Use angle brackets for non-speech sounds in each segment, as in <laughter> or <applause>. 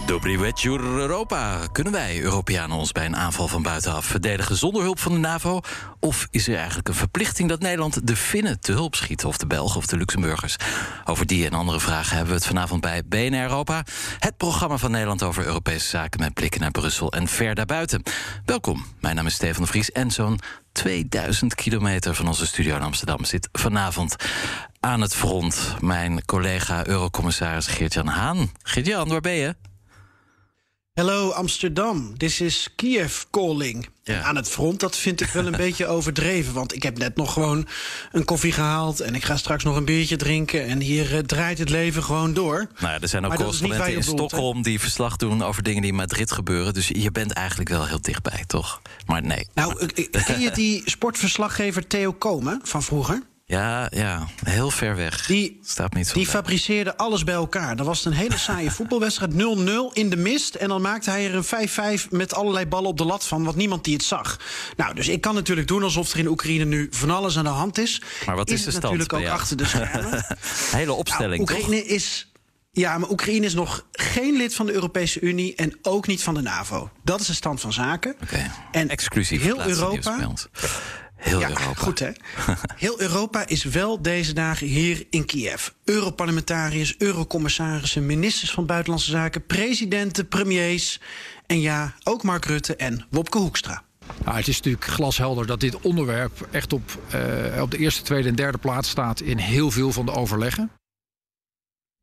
Dobrivetsjur Europa. Kunnen wij Europeanen ons bij een aanval van buitenaf verdedigen zonder hulp van de NAVO? Of is er eigenlijk een verplichting dat Nederland de Finnen te hulp schiet, of de Belgen of de Luxemburgers? Over die en andere vragen hebben we het vanavond bij BNR Europa, het programma van Nederland over Europese zaken met blikken naar Brussel en ver daarbuiten. Welkom, mijn naam is Stefan de Vries en zo'n 2000 kilometer van onze studio in Amsterdam zit vanavond aan het front mijn collega Eurocommissaris Geert-Jan Haan. Geert-Jan, waar ben je? Hello Amsterdam, this is Kiev calling. Ja. Aan het front, dat vind ik wel een <laughs> beetje overdreven. Want ik heb net nog gewoon een koffie gehaald... en ik ga straks nog een biertje drinken... en hier eh, draait het leven gewoon door. Nou ja, er zijn ook correspondenten in? Stockholm... die verslag doen over dingen die in Madrid gebeuren. Dus je bent eigenlijk wel heel dichtbij, toch? Maar nee. Nou, ken je die sportverslaggever Theo Komen van vroeger? Ja, ja, heel ver weg. Die, Staat niet zo die fabriceerde alles bij elkaar. Dan was het een hele saaie <laughs> voetbalwedstrijd, 0-0 in de mist. En dan maakte hij er een 5-5 met allerlei ballen op de lat van, want niemand die het zag. Nou, dus ik kan natuurlijk doen alsof er in Oekraïne nu van alles aan de hand is. Maar wat is de stand natuurlijk ook achter de schermen. <laughs> Hele opstelling, Nou, Oekraïne is. Ja, maar Oekraïne is nog geen lid van de Europese Unie en ook niet van de NAVO. Dat is de stand van zaken. En Exclusief heel Europa. Heel Ja, Europa. goed hè. Heel Europa is wel deze dagen hier in Kiev. Europarlementariërs, eurocommissarissen, ministers van Buitenlandse Zaken, presidenten, premiers. En ja, ook Mark Rutte en Wopke Hoekstra. Nou, het is natuurlijk glashelder dat dit onderwerp echt op, eh, op de eerste, tweede en derde plaats staat in heel veel van de overleggen.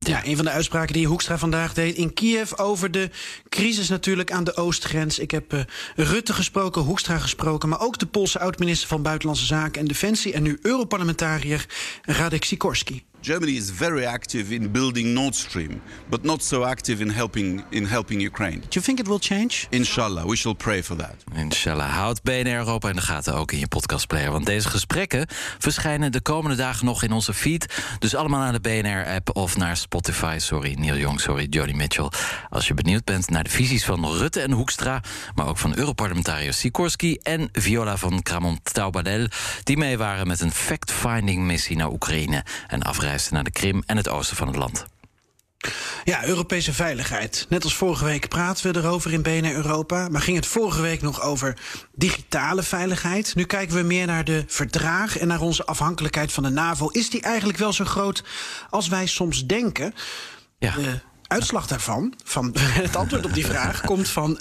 Ja, een van de uitspraken die Hoekstra vandaag deed in Kiev over de crisis natuurlijk aan de oostgrens. Ik heb eh, Rutte gesproken, Hoekstra gesproken, maar ook de Poolse oud-minister van Buitenlandse Zaken en Defensie en nu Europarlementariër Radek Sikorski. Germany is very active in building Nord Stream, but not so active in helping in helping Ukraine. Do you think it will change? Inshallah, we shall pray for that. Inshallah. Houd BNR Europa in de gaten ook in je podcastplayer. Want deze gesprekken verschijnen de komende dagen nog in onze feed. Dus allemaal naar de BNR-app of naar Spotify. Sorry, Neil Young, sorry, Jody Mitchell. Als je benieuwd bent naar de visies van Rutte en Hoekstra... maar ook van Europarlementariër Sikorski en Viola van Kramon-Taubadel... die mee waren met een fact-finding missie naar Oekraïne... en naar de Krim en het oosten van het land. Ja, Europese veiligheid. Net als vorige week praten we erover in BNR Europa. Maar ging het vorige week nog over digitale veiligheid? Nu kijken we meer naar de verdragen en naar onze afhankelijkheid van de NAVO. Is die eigenlijk wel zo groot als wij soms denken? Ja. De uitslag daarvan, van <laughs> het antwoord op die vraag, komt van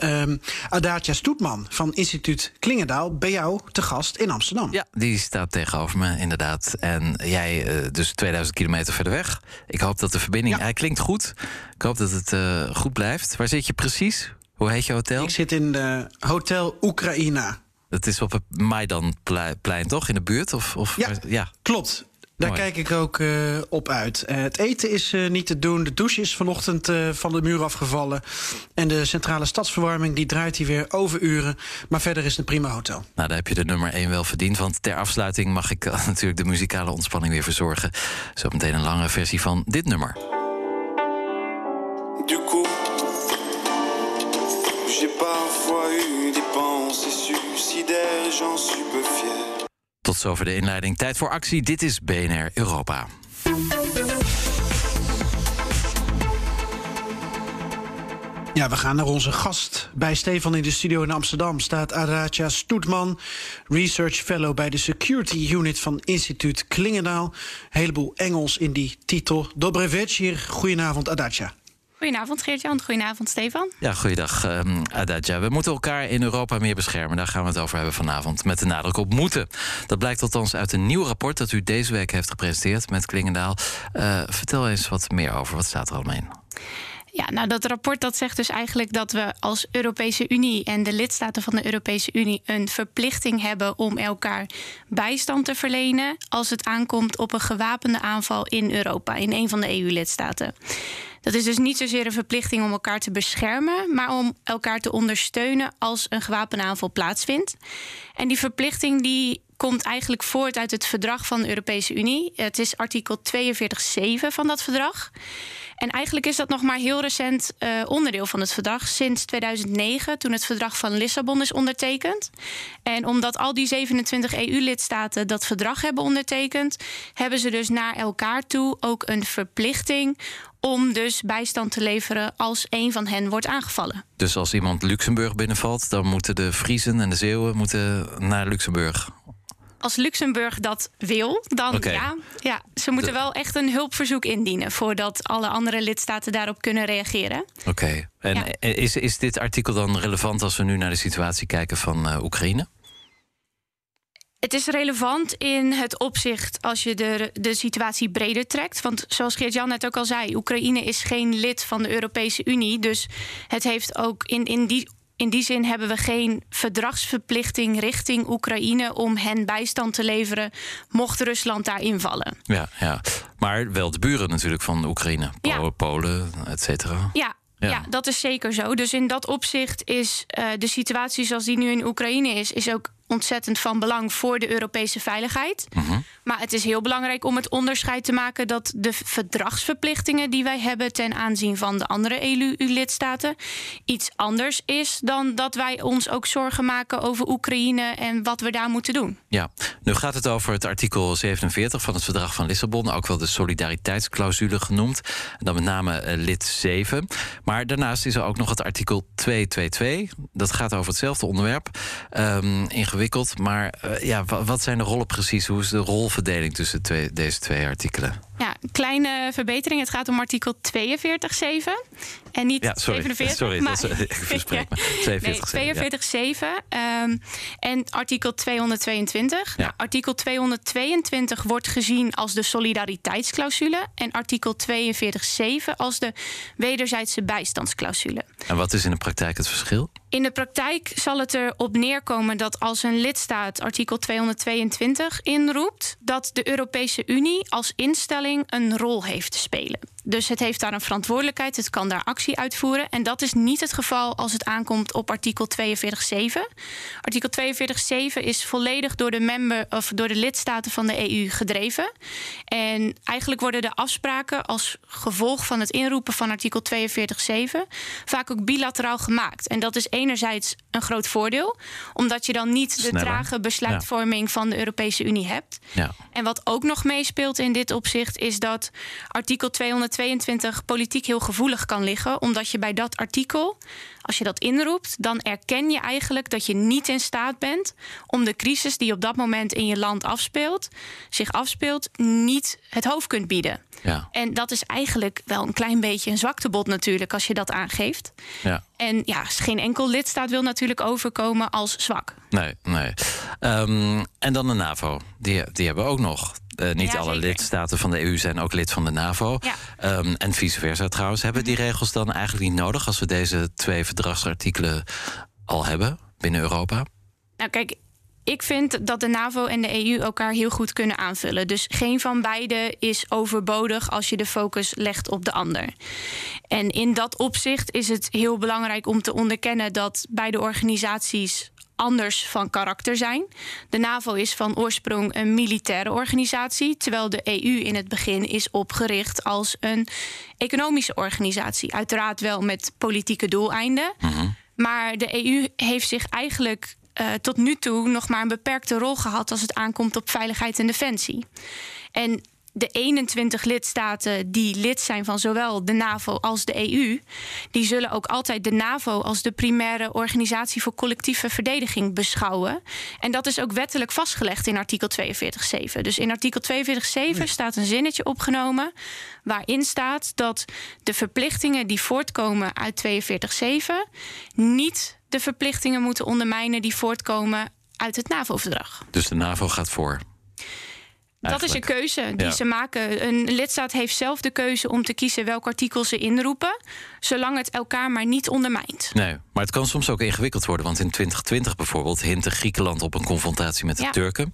Adatia Stoetman van instituut Klingendaal bij jou te gast in Amsterdam. Ja, die staat tegenover me, inderdaad. En jij eh, dus 2000 kilometer verder weg. Ik hoop dat de verbinding... Ja. Hij klinkt goed. Ik hoop dat het eh, goed blijft. Waar zit je precies? Hoe heet je hotel? Ik zit in de Hotel Oekraïna. Het is op het Maidanplein, toch? In de buurt? Of, of ja. Klopt. Daar Mooi. kijk ik ook eh, op uit. Eh, het eten is eh, niet te doen. De douche is vanochtend eh, van de muur afgevallen. En de centrale stadsverwarming die draait hier weer overuren. Maar verder is het een prima hotel. Nou, daar heb je de nummer 1 wel verdiend. Want ter afsluiting mag ik <laughs> natuurlijk de muzikale ontspanning weer verzorgen. Zo meteen een lange versie van dit nummer. Du coup, j'ai parfois eu des pensées suicidaires, j'en suis peu fier. Tot zover de inleiding. Tijd voor actie. Dit is BNR Europa. Ja, we gaan naar onze gast. Bij Stefan in de studio in Amsterdam staat Aracha Stoetman, Research Fellow bij de Security Unit van Instituut Klingendaal. Heleboel Engels in die titel. Dobre večer. Goedenavond, Aracha. Goedenavond Geert-Jan, goedenavond Stefan. Ja, goeiedag um, Adadja. We moeten elkaar in Europa meer beschermen. Daar gaan we het over hebben vanavond. Met de nadruk op moeten. Dat blijkt althans uit een nieuw rapport dat u deze week heeft gepresenteerd met Klingendaal. Uh, vertel eens wat meer over. Wat staat er allemaal in? Ja, nou dat rapport dat zegt dus eigenlijk dat we als Europese Unie en de lidstaten van de Europese Unie een verplichting hebben om elkaar bijstand te verlenen als het aankomt op een gewapende aanval in Europa, in een van de EU-lidstaten. Dat is dus niet zozeer een verplichting om elkaar te beschermen, maar om elkaar te ondersteunen als een gewapende aanval plaatsvindt. En die verplichting die komt eigenlijk voort uit het verdrag van de Europese Unie. Het is artikel 42.7 van dat verdrag. En eigenlijk is dat nog maar heel recent uh, onderdeel van het verdrag. Sinds 2009, toen het verdrag van Lissabon is ondertekend. En omdat al die 27 EU-lidstaten dat verdrag hebben ondertekend, hebben ze dus naar elkaar toe ook een verplichting om dus bijstand te leveren als een van hen wordt aangevallen. Dus als iemand Luxemburg binnenvalt, dan moeten de Friesen en de Zeeuwen moeten naar Luxemburg als Luxemburg dat wil, dan ja, ja. Ze moeten wel echt een hulpverzoek indienen voordat alle andere lidstaten daarop kunnen reageren. Oké. En is, is dit artikel dan relevant als we nu naar de situatie kijken van uh, Oekraïne? Het is relevant in het opzicht als je de, de situatie breder trekt. Want zoals Geert-Jan net ook al zei, Oekraïne is geen lid van de Europese Unie. Dus het heeft ook in, in die in die zin hebben we geen verdragsverplichting richting Oekraïne om hen bijstand te leveren, mocht Rusland daar invallen. Ja, ja. maar wel de buren natuurlijk van Oekraïne, Polen, et cetera. Ja, ja. dat is zeker zo. Dus in dat opzicht is uh, de situatie zoals die nu in Oekraïne is, is ook ontzettend van belang voor de Europese veiligheid. Mhm. Maar het is heel belangrijk om het onderscheid te maken dat de verdragsverplichtingen die wij hebben ten aanzien van de andere EU-lidstaten iets anders is dan dat wij ons ook zorgen maken over Oekraïne en wat we daar moeten doen. Ja, nu gaat het over het artikel 47 van het verdrag van Lissabon, ook wel de solidariteitsclausule genoemd. En dan met name uh, lid 7. Maar daarnaast is er ook nog het artikel 222. Dat gaat over hetzelfde onderwerp. Um, Maar uh, ja, wat zijn de rollen precies? Hoe is de rolverdeling tussen twee, deze twee artikelen? Ja, kleine verbetering. Het gaat om artikel 42.7 en niet ja, sorry, 47. Sorry, maar, dat is, ik <laughs> verspreek me. 42.7 um, en artikel 222. Ja. Nou, artikel 222 wordt gezien als de solidariteitsclausule en artikel 42.7 als de wederzijdse bijstandsclausule. En wat is in de praktijk het verschil? In de praktijk zal het erop neerkomen dat als een lidstaat artikel 222 inroept, dat de Europese Unie als instelling een rol heeft te spelen. Dus het heeft daar een verantwoordelijkheid, het kan daar actie uitvoeren. En dat is niet het geval als het aankomt op artikel 42.7. Artikel 42.7 is volledig door de, member, of door de lidstaten van de EU gedreven. En eigenlijk worden de afspraken als gevolg van het inroepen van artikel 42.7 vaak ook bilateraal gemaakt. En dat is enerzijds een groot voordeel, omdat je dan niet de trage besluitvorming van de Europese Unie hebt. Ja. En wat ook nog meespeelt in dit opzicht is dat artikel 222 22 politiek heel gevoelig kan liggen, omdat je bij dat artikel, als je dat inroept, dan erken je eigenlijk dat je niet in staat bent om de crisis die op dat moment in je land afspeelt, zich afspeelt, niet het hoofd kunt bieden. Ja. En dat is eigenlijk wel een klein beetje een zwaktebod natuurlijk als je dat aangeeft. Ja. En ja, geen enkel lidstaat wil natuurlijk overkomen als zwak. Nee, nee. Um, en dan de NAVO. Die, die hebben ook nog uh, niet alle lidstaten van de EU zijn ook lid van de NAVO. Ja. Um, en vice versa trouwens. Hebben die regels dan eigenlijk niet nodig als we deze twee verdragsartikelen al hebben binnen Europa? Nou, kijk, ik vind dat de NAVO en de EU elkaar heel goed kunnen aanvullen. Dus geen van beide is overbodig als je de focus legt op de ander. En in dat opzicht is het heel belangrijk om te onderkennen dat beide organisaties anders van karakter zijn. De NAVO is van oorsprong een militaire organisatie, terwijl de EU in het begin is opgericht als een economische organisatie. Uiteraard wel met politieke doeleinden. Mhm. Maar de EU heeft zich eigenlijk uh, tot nu toe nog maar een beperkte rol gehad als het aankomt op veiligheid en defensie. En de 21 lidstaten die lid zijn van zowel de NAVO als de EU, die zullen ook altijd de NAVO als de primaire organisatie voor collectieve verdediging beschouwen. En dat is ook wettelijk vastgelegd in artikel 42.7. Dus in artikel 42.7 staat een zinnetje opgenomen waarin staat dat de verplichtingen die voortkomen uit 42.7 niet de verplichtingen moeten ondermijnen die voortkomen uit het NAVO-verdrag. Dus de NAVO gaat voor? Dat is een keuze die Ja. ze maken. Een lidstaat heeft zelf de keuze om te kiezen welk artikel ze inroepen, zolang het elkaar maar niet ondermijnt. Nee, maar het kan soms ook ingewikkeld worden. Want in 2020 bijvoorbeeld hintte Griekenland op een confrontatie met de Ja. Turken.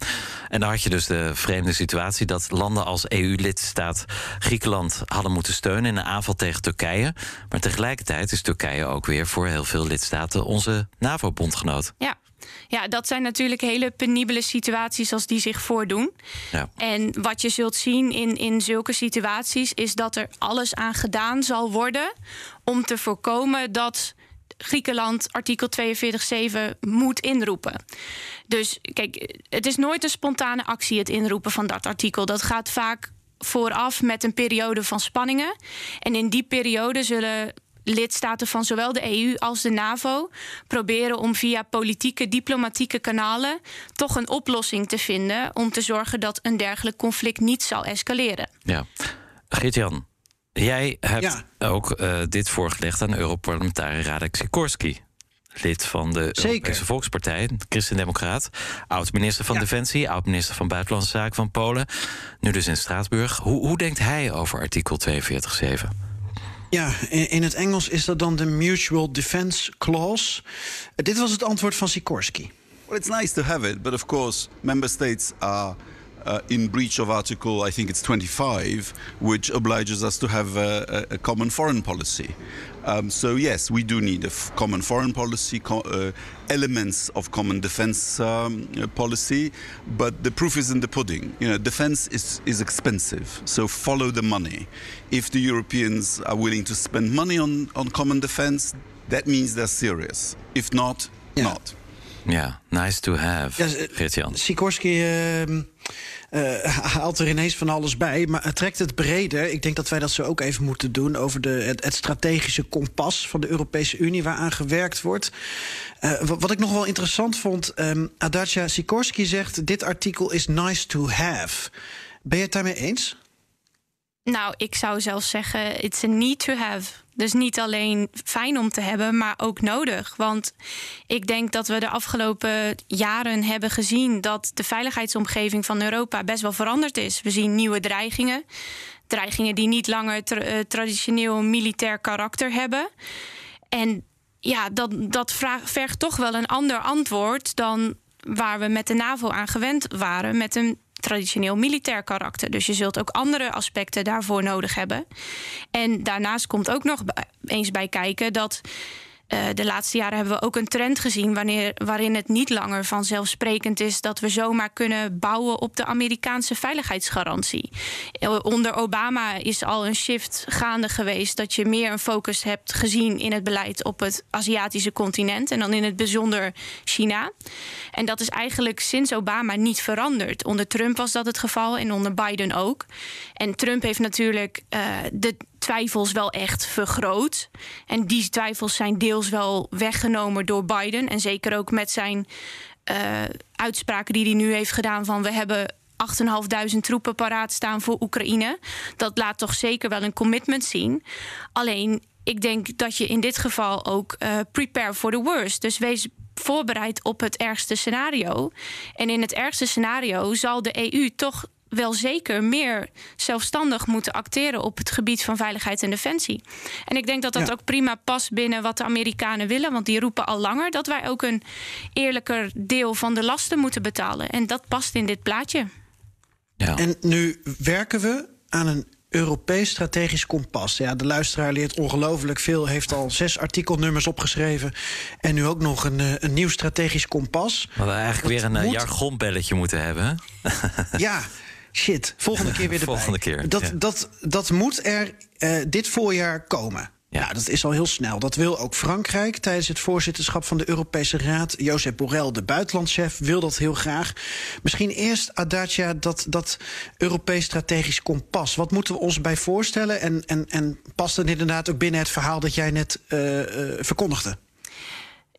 En dan had je dus de vreemde situatie dat landen als EU-lidstaat Griekenland hadden moeten steunen in een aanval tegen Turkije. Maar tegelijkertijd is Turkije ook weer voor heel veel lidstaten onze NAVO-bondgenoot. Ja. Ja, dat zijn natuurlijk hele penibele situaties als die zich voordoen. Ja. En wat je zult zien in, in zulke situaties is dat er alles aan gedaan zal worden om te voorkomen dat Griekenland artikel 42.7 moet inroepen. Dus kijk, het is nooit een spontane actie, het inroepen van dat artikel. Dat gaat vaak vooraf met een periode van spanningen. En in die periode zullen lidstaten van zowel de EU als de NAVO proberen om via politieke, diplomatieke kanalen toch een oplossing te vinden om te zorgen dat een dergelijk conflict niet zal escaleren. Ja. Geert-Jan, jij hebt Ja. ook eh, dit voorgelegd aan Europarlementariër Radek Sikorski. Lid van de Zeker. Europese Volkspartij, Christen-Democraat. Oud-minister van Ja. Defensie, oud-minister van Buitenlandse Zaken van Polen. Nu dus in Straatsburg. Hoe, hoe denkt hij over artikel 42.7? Ja, in, het Engels is dat dan de Mutual Defense Clause. Dit was het antwoord van Sikorski. Well, it's nice to have it, but of course, member states are uh, in breach of Article, I think it's 25, which obliges us to have a, a, a common foreign policy. Um, so yes, we do need a f- common foreign policy, co- uh, elements of common defense um, uh, policy, but the proof is in the pudding. You know, defense is, is expensive, so follow the money. If the Europeans are willing to spend money on, on common defense, that means they're serious. If not, Yeah. not. Yeah, nice to have, Ja, Geert-Jan. Sikorski ehm, eh, haalt er ineens van alles bij, maar trekt het breder. Ik denk dat wij dat zo ook even moeten doen over de, het, strategische kompas van de Europese Unie waaraan gewerkt wordt. Eh, wa- wat ik nog wel interessant vond, Adacha Sikorski zegt: dit artikel is nice to have. Ben je het daarmee eens? Nou, ik zou zelfs zeggen, it's a need to have. Dus niet alleen fijn om te hebben, maar ook nodig. Want ik denk dat we de afgelopen jaren hebben gezien dat de veiligheidsomgeving van Europa best wel veranderd is. We zien nieuwe dreigingen. Dreigingen die niet langer eh, traditioneel militair karakter hebben. En ja, dat, dat vergt toch wel een ander antwoord dan waar we met de NAVO aan gewend waren met een traditioneel militair karakter. Dus je zult ook andere aspecten daarvoor nodig hebben. En daarnaast komt ook nog eens bij kijken dat eh, de laatste jaren hebben we ook een trend gezien wanneer, waarin het niet langer vanzelfsprekend is dat we zomaar kunnen bouwen op de Amerikaanse veiligheidsgarantie. Eh, Onder Obama is al een shift gaande geweest dat je meer een focus hebt gezien in het beleid op het Aziatische continent en dan in het bijzonder China. En dat is eigenlijk sinds Obama niet veranderd. Onder Trump was dat het geval en onder Biden ook. En Trump heeft natuurlijk eh, de twijfels wel echt vergroot. En die twijfels zijn deels wel weggenomen door Biden. En zeker ook met zijn eh, uitspraken die hij nu heeft gedaan van we hebben 8.500 troepen paraat staan voor Oekraïne. Dat laat toch zeker wel een commitment zien. Alleen, ik denk dat je in dit geval ook eh, prepare for the worst. Dus wees voorbereid op het ergste scenario. En in het ergste scenario zal de EU toch wel zeker meer zelfstandig moeten acteren op het gebied van veiligheid en defensie. En ik denk dat dat Ja. ook prima past binnen wat de Amerikanen willen, want die roepen al langer dat wij ook een eerlijker deel van de lasten moeten betalen. En dat past in dit plaatje. Ja. En nu werken we aan een Europees strategisch kompas. Ja, de luisteraar leert ongelooflijk veel, heeft al zes artikelnummers opgeschreven. En nu ook nog een, eh, een nieuw strategisch kompas. We hadden eigenlijk Dat weer een eh, moet- jargonbelletje moeten hebben. Ja, <laughs> shit. Volgende keer weer <laughs> erbij. Volgende keer, Dat, ja. dat, dat moet er eh, dit voorjaar komen. Ja. Ja. dat is al heel snel. Dat wil ook Frankrijk tijdens het voorzitterschap van de Europese Raad. Josep Borrell, de buitenlandchef, wil dat heel graag. Misschien eerst, Adacia, dat, dat Europees strategisch kompas. Wat moeten we ons bij voorstellen? En, en, en past het inderdaad ook binnen het verhaal dat jij net eh, eh, verkondigde?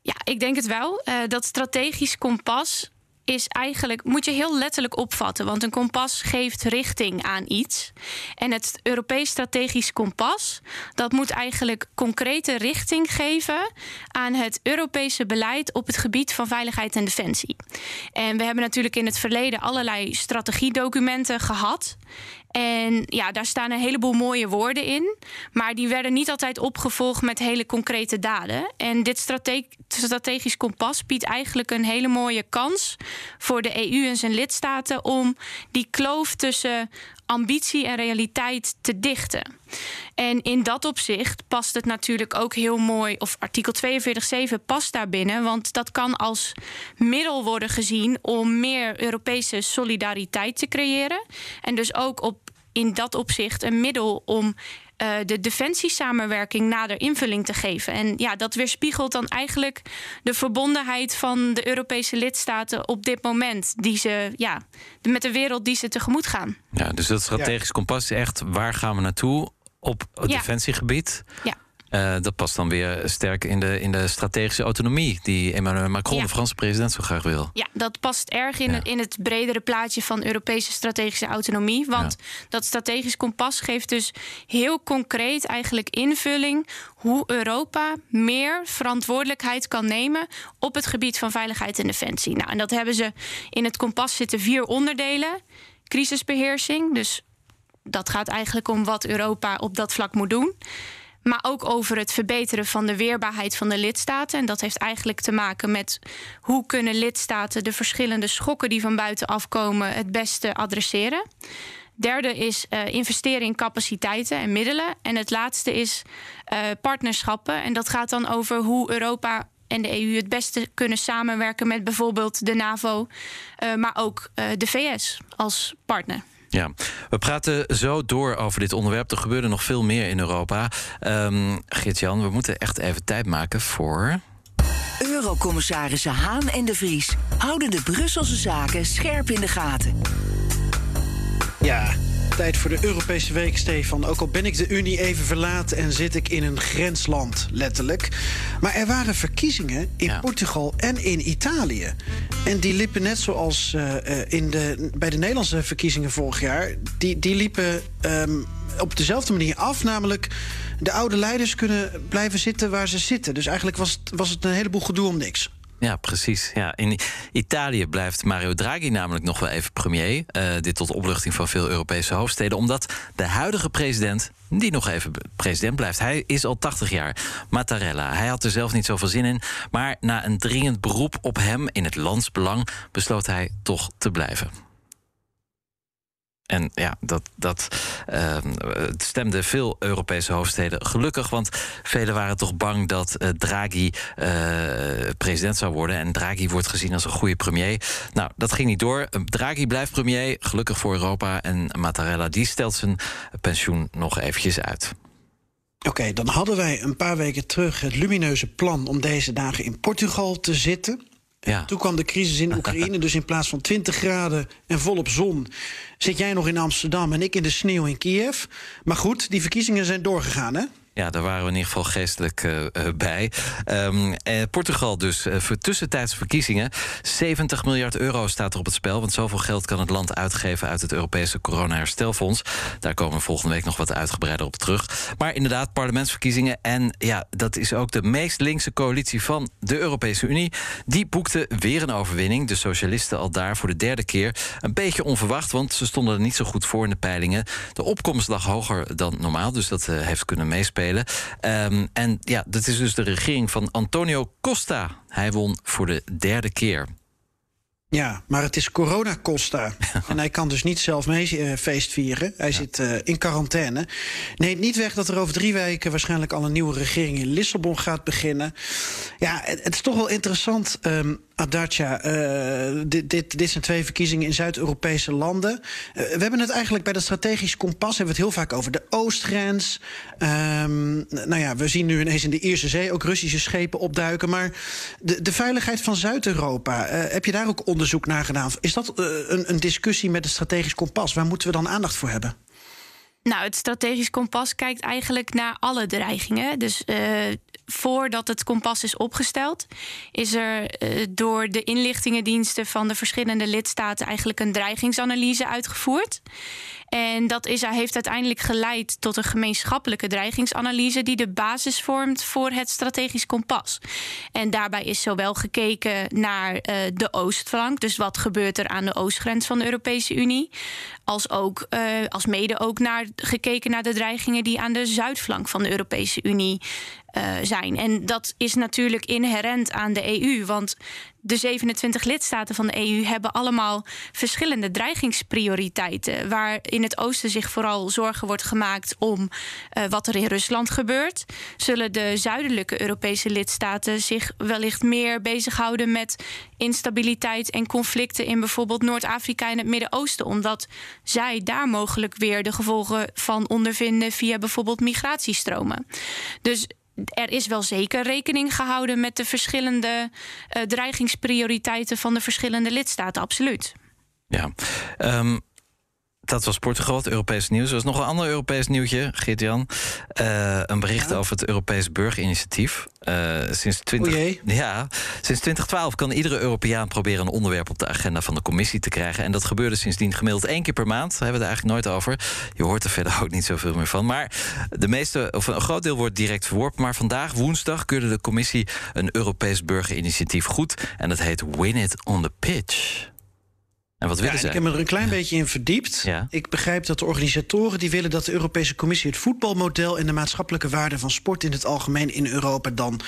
Ja, ik denk het wel. Eh, dat strategisch kompas is eigenlijk, moet je heel letterlijk opvatten. Want een kompas geeft richting aan iets. En het Europees Strategisch Kompas, dat moet eigenlijk concrete richting geven aan het Europese beleid op het gebied van veiligheid en defensie. En we hebben natuurlijk in het verleden allerlei strategiedocumenten gehad. En ja, daar staan een heleboel mooie woorden in. Maar die werden niet altijd opgevolgd met hele concrete daden. En dit strategisch kompas biedt eigenlijk een hele mooie kans voor de EU en zijn lidstaten om die kloof tussen ambitie en realiteit te dichten. En in dat opzicht past het natuurlijk ook heel mooi, of artikel 42.7 past daar binnen, want dat kan als middel worden gezien om meer Europese solidariteit te creëren. En dus ook op in dat opzicht een middel om uh, de defensiesamenwerking nader invulling te geven. En ja, dat weerspiegelt dan eigenlijk de verbondenheid van de Europese lidstaten op dit moment, die ze ja, met de wereld die ze tegemoet gaan. Ja, dus dat strategisch kompas is echt waar gaan we naartoe op het defensiegebied? Ja. Uh, dat past dan weer sterk in de, in de strategische autonomie die Emmanuel Macron, de Franse president, zo graag wil. Ja, dat past erg in, in het bredere plaatje van Europese strategische autonomie. Want dat strategisch kompas geeft dus heel concreet eigenlijk invulling hoe Europa meer verantwoordelijkheid kan nemen op het gebied van veiligheid en defensie. Nou, en dat hebben ze in het kompas zitten vier onderdelen: crisisbeheersing. Dus dat gaat eigenlijk om wat Europa op dat vlak moet doen. Maar ook over het verbeteren van de weerbaarheid van de lidstaten. En dat heeft eigenlijk te maken met hoe kunnen lidstaten de verschillende schokken die van buitenaf komen het beste adresseren. Derde is uh, investeren in capaciteiten en middelen. En het laatste is uh, partnerschappen. En dat gaat dan over hoe Europa en de EU het beste kunnen samenwerken met bijvoorbeeld de NAVO, uh, maar ook de VS als partner. Ja, we praten zo door over dit onderwerp. Er gebeurde nog veel meer in Europa. Um, Geert-Jan, we moeten echt even tijd maken voor. Eurocommissarissen Haan en de Vries houden de Brusselse zaken scherp in de gaten. Ja, Tijd voor de Europese week, Stefan. Ook al ben ik de Unie even verlaten en zit ik in een grensland, letterlijk. Maar er waren verkiezingen in Portugal en in Italië. En die liepen net zoals uh, in de, bij de Nederlandse verkiezingen vorig jaar. Die, die liepen um, op dezelfde manier af, namelijk de oude leiders kunnen blijven zitten waar ze zitten. Dus eigenlijk was het, was het een heleboel gedoe om niks. Ja, precies. Ja. In Italië blijft Mario Draghi namelijk nog wel even premier. Uh, dit tot opluchting van veel Europese hoofdsteden. Omdat de huidige president, die nog even president blijft, hij is al 80 jaar. Mattarella. Hij had er zelf niet zoveel zin in. Maar na een dringend beroep op hem in het landsbelang besloot hij toch te blijven. En ja, dat, dat uh, stemde veel Europese hoofdsteden gelukkig. Want velen waren toch bang dat uh, Draghi uh, president zou worden. En Draghi wordt gezien als een goede premier. Nou, dat ging niet door. Draghi blijft premier, gelukkig voor Europa. En Mattarella die stelt zijn pensioen nog eventjes uit. Oké, dan hadden wij een paar weken terug het lumineuze plan om deze dagen in Portugal te zitten. Ja. Toen kwam de crisis in Oekraïne, dus in plaats van 20 graden en volop zon, zit jij nog in Amsterdam en ik in de sneeuw in Kiev. Maar goed, die verkiezingen zijn doorgegaan, hè? Ja, daar waren we in ieder geval geestelijk uh, bij. Um, eh, Portugal dus uh, voor tussentijdse verkiezingen. 70 miljard euro staat er op het spel. Want zoveel geld kan het land uitgeven uit het Europese corona-herstelfonds. Daar komen we volgende week nog wat uitgebreider op terug. Maar inderdaad, parlementsverkiezingen. En ja, dat is ook de meest linkse coalitie van de Europese Unie. Die boekte weer een overwinning. De socialisten al daar voor de derde keer. Een beetje onverwacht, want ze stonden er niet zo goed voor in de peilingen. De opkomst lag hoger dan normaal, dus dat heeft kunnen meespelen. Um, en ja, dat is dus de regering van Antonio Costa. Hij won voor de derde keer. Ja, maar het is Corona Costa. <laughs> en hij kan dus niet zelf mee uh, feest vieren. Hij zit uh, in quarantaine. Neemt niet weg dat er over drie weken waarschijnlijk al een nieuwe regering in Lissabon gaat beginnen. Ja, het, het is toch wel interessant. Um, uh, dit, dit, dit zijn twee verkiezingen in Zuid-Europese landen. Uh, we hebben het eigenlijk bij dat strategisch kompas hebben we het heel vaak over de oostgrens. Um, nou ja, we zien nu ineens in de Ierse Zee ook Russische schepen opduiken. Maar de, de veiligheid van Zuid-Europa, uh, heb je daar ook onderzoek naar gedaan? Is dat een, een discussie met het strategisch kompas? Waar moeten we dan aandacht voor hebben? Nou, het strategisch kompas kijkt eigenlijk naar alle dreigingen. Dus uh, voordat het kompas is opgesteld, is er door de inlichtingendiensten van de verschillende lidstaten eigenlijk een dreigingsanalyse uitgevoerd. En dat is, heeft uiteindelijk geleid tot een gemeenschappelijke dreigingsanalyse die de basis vormt voor het strategisch kompas. En daarbij is zowel gekeken naar uh, de oostflank, dus wat gebeurt er aan de oostgrens van de Europese Unie, als ook uh, als mede ook naar gekeken naar de dreigingen die aan de zuidflank van de Europese Unie zijn. En dat is natuurlijk inherent aan de EU, want de 27 lidstaten van de EU hebben allemaal verschillende dreigingsprioriteiten. Waar in het oosten zich vooral zorgen wordt gemaakt om uh, wat er in Rusland gebeurt, zullen de zuidelijke Europese lidstaten zich wellicht meer bezighouden met instabiliteit en conflicten in bijvoorbeeld Noord-Afrika en het Midden-Oosten, omdat zij daar mogelijk weer de gevolgen van ondervinden via bijvoorbeeld migratiestromen. Dus er is wel zeker rekening gehouden met de verschillende uh, dreigingsprioriteiten van de verschillende lidstaten, absoluut. Ja, um, dat was Portugal, het Europees nieuws. Er was nog een ander Europees nieuwtje, Geert-Jan. Uh, een bericht ja. over het Europees burgerinitiatief. Uh, sinds, 20, ja, sinds 2012 kan iedere Europeaan proberen een onderwerp op de agenda van de commissie te krijgen. En dat gebeurde sindsdien gemiddeld één keer per maand. Daar hebben we het eigenlijk nooit over. Je hoort er verder ook niet zoveel meer van. Maar de meeste, of een groot deel wordt direct verworpen. Maar vandaag, woensdag, keurde de commissie een Europees burgerinitiatief goed. En dat heet Win It on the Pitch. En wat willen ja, ze? Ik heb me er een klein beetje in verdiept. Ja. Ik begrijp dat de organisatoren die willen dat de Europese Commissie het voetbalmodel en de maatschappelijke waarde van sport in het algemeen in Europa dan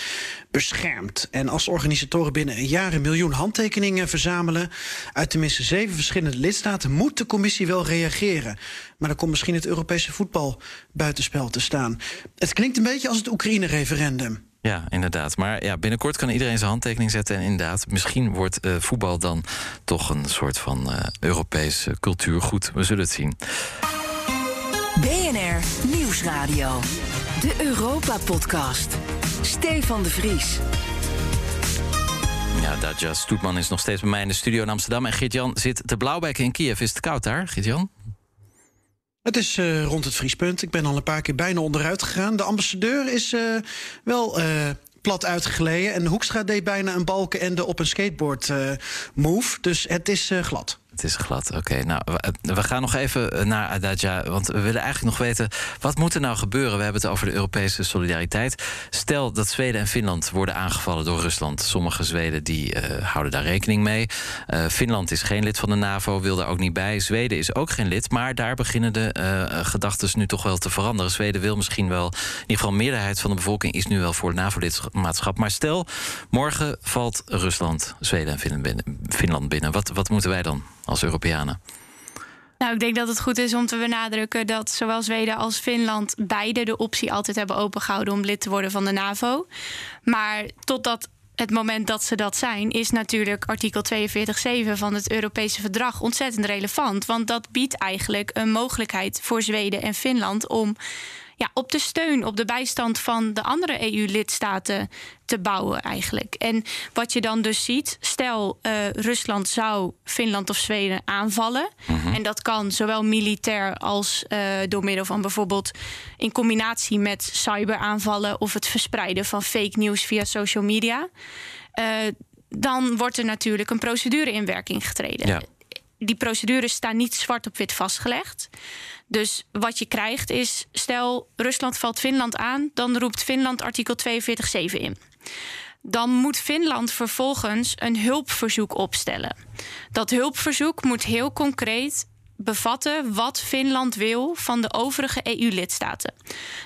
beschermt. En als de organisatoren binnen een jaar een miljoen handtekeningen verzamelen uit tenminste zeven verschillende lidstaten, moet de Commissie wel reageren. Maar dan komt misschien het Europese voetbal buitenspel te staan. Het klinkt een beetje als het Oekraïne-referendum. Ja, inderdaad. Maar ja, binnenkort kan iedereen zijn handtekening zetten. En inderdaad, misschien wordt uh, voetbal dan toch een soort van uh, Europees uh, cultuurgoed. We zullen het zien. BNR Nieuwsradio. De Europa-podcast. Stefan de Vries. Ja, Daja Stoetman is nog steeds bij mij in de studio in Amsterdam. En Geert-Jan zit te blauwbekken in Kiev. Is het koud daar, Geert-Jan? Het is uh, rond het vriespunt. Ik ben al een paar keer bijna onderuit gegaan. De ambassadeur is uh, wel uh, plat uitgeleden. En Hoekstra deed bijna een balkenende op een skateboard move. Dus het is glad. Het is glad, oké. Nou, we, we, gaan nog even naar Adadja, want we willen eigenlijk nog weten... wat moet er nou gebeuren? We hebben het over de Europese solidariteit. Stel dat Zweden en Finland worden aangevallen door Rusland. Sommige Zweden die, uh, houden daar rekening mee. Finland is geen lid van de NAVO, wil daar ook niet bij. Zweden is ook geen lid, maar daar beginnen de gedachten nu toch wel te veranderen. Zweden wil misschien wel... in ieder geval meerderheid van de bevolking is nu wel voor NAVO-lidmaatschap. Maar stel, morgen valt Rusland, Zweden en. Finland binnen. Wat, wat moeten wij dan? Als Europeanen? Nou, ik denk dat het goed is om te benadrukken dat zowel Zweden als Finland beide de optie altijd hebben opengehouden om lid te worden van de NAVO. Maar totdat het moment dat ze dat zijn, is natuurlijk artikel 42.7 van het Europese verdrag ontzettend relevant. Want dat biedt eigenlijk een mogelijkheid voor Zweden en Finland om ja, op de steun, op de bijstand van de andere EU-lidstaten te bouwen eigenlijk. En wat je dan dus ziet, stel uh, Rusland zou Finland of Zweden aanvallen. Mhm. En dat kan zowel militair als uh, door middel van bijvoorbeeld in combinatie met cyberaanvallen of het verspreiden van fake news via social media. Uh, dan wordt er natuurlijk een procedure in werking getreden. Ja. Die procedures staan niet zwart op wit vastgelegd. Dus wat je krijgt is, stel Rusland valt Finland aan, dan roept Finland artikel 42.7 in. Dan moet Finland vervolgens een hulpverzoek opstellen. Dat hulpverzoek moet heel concreet bevatten wat Finland wil van de overige EU-lidstaten.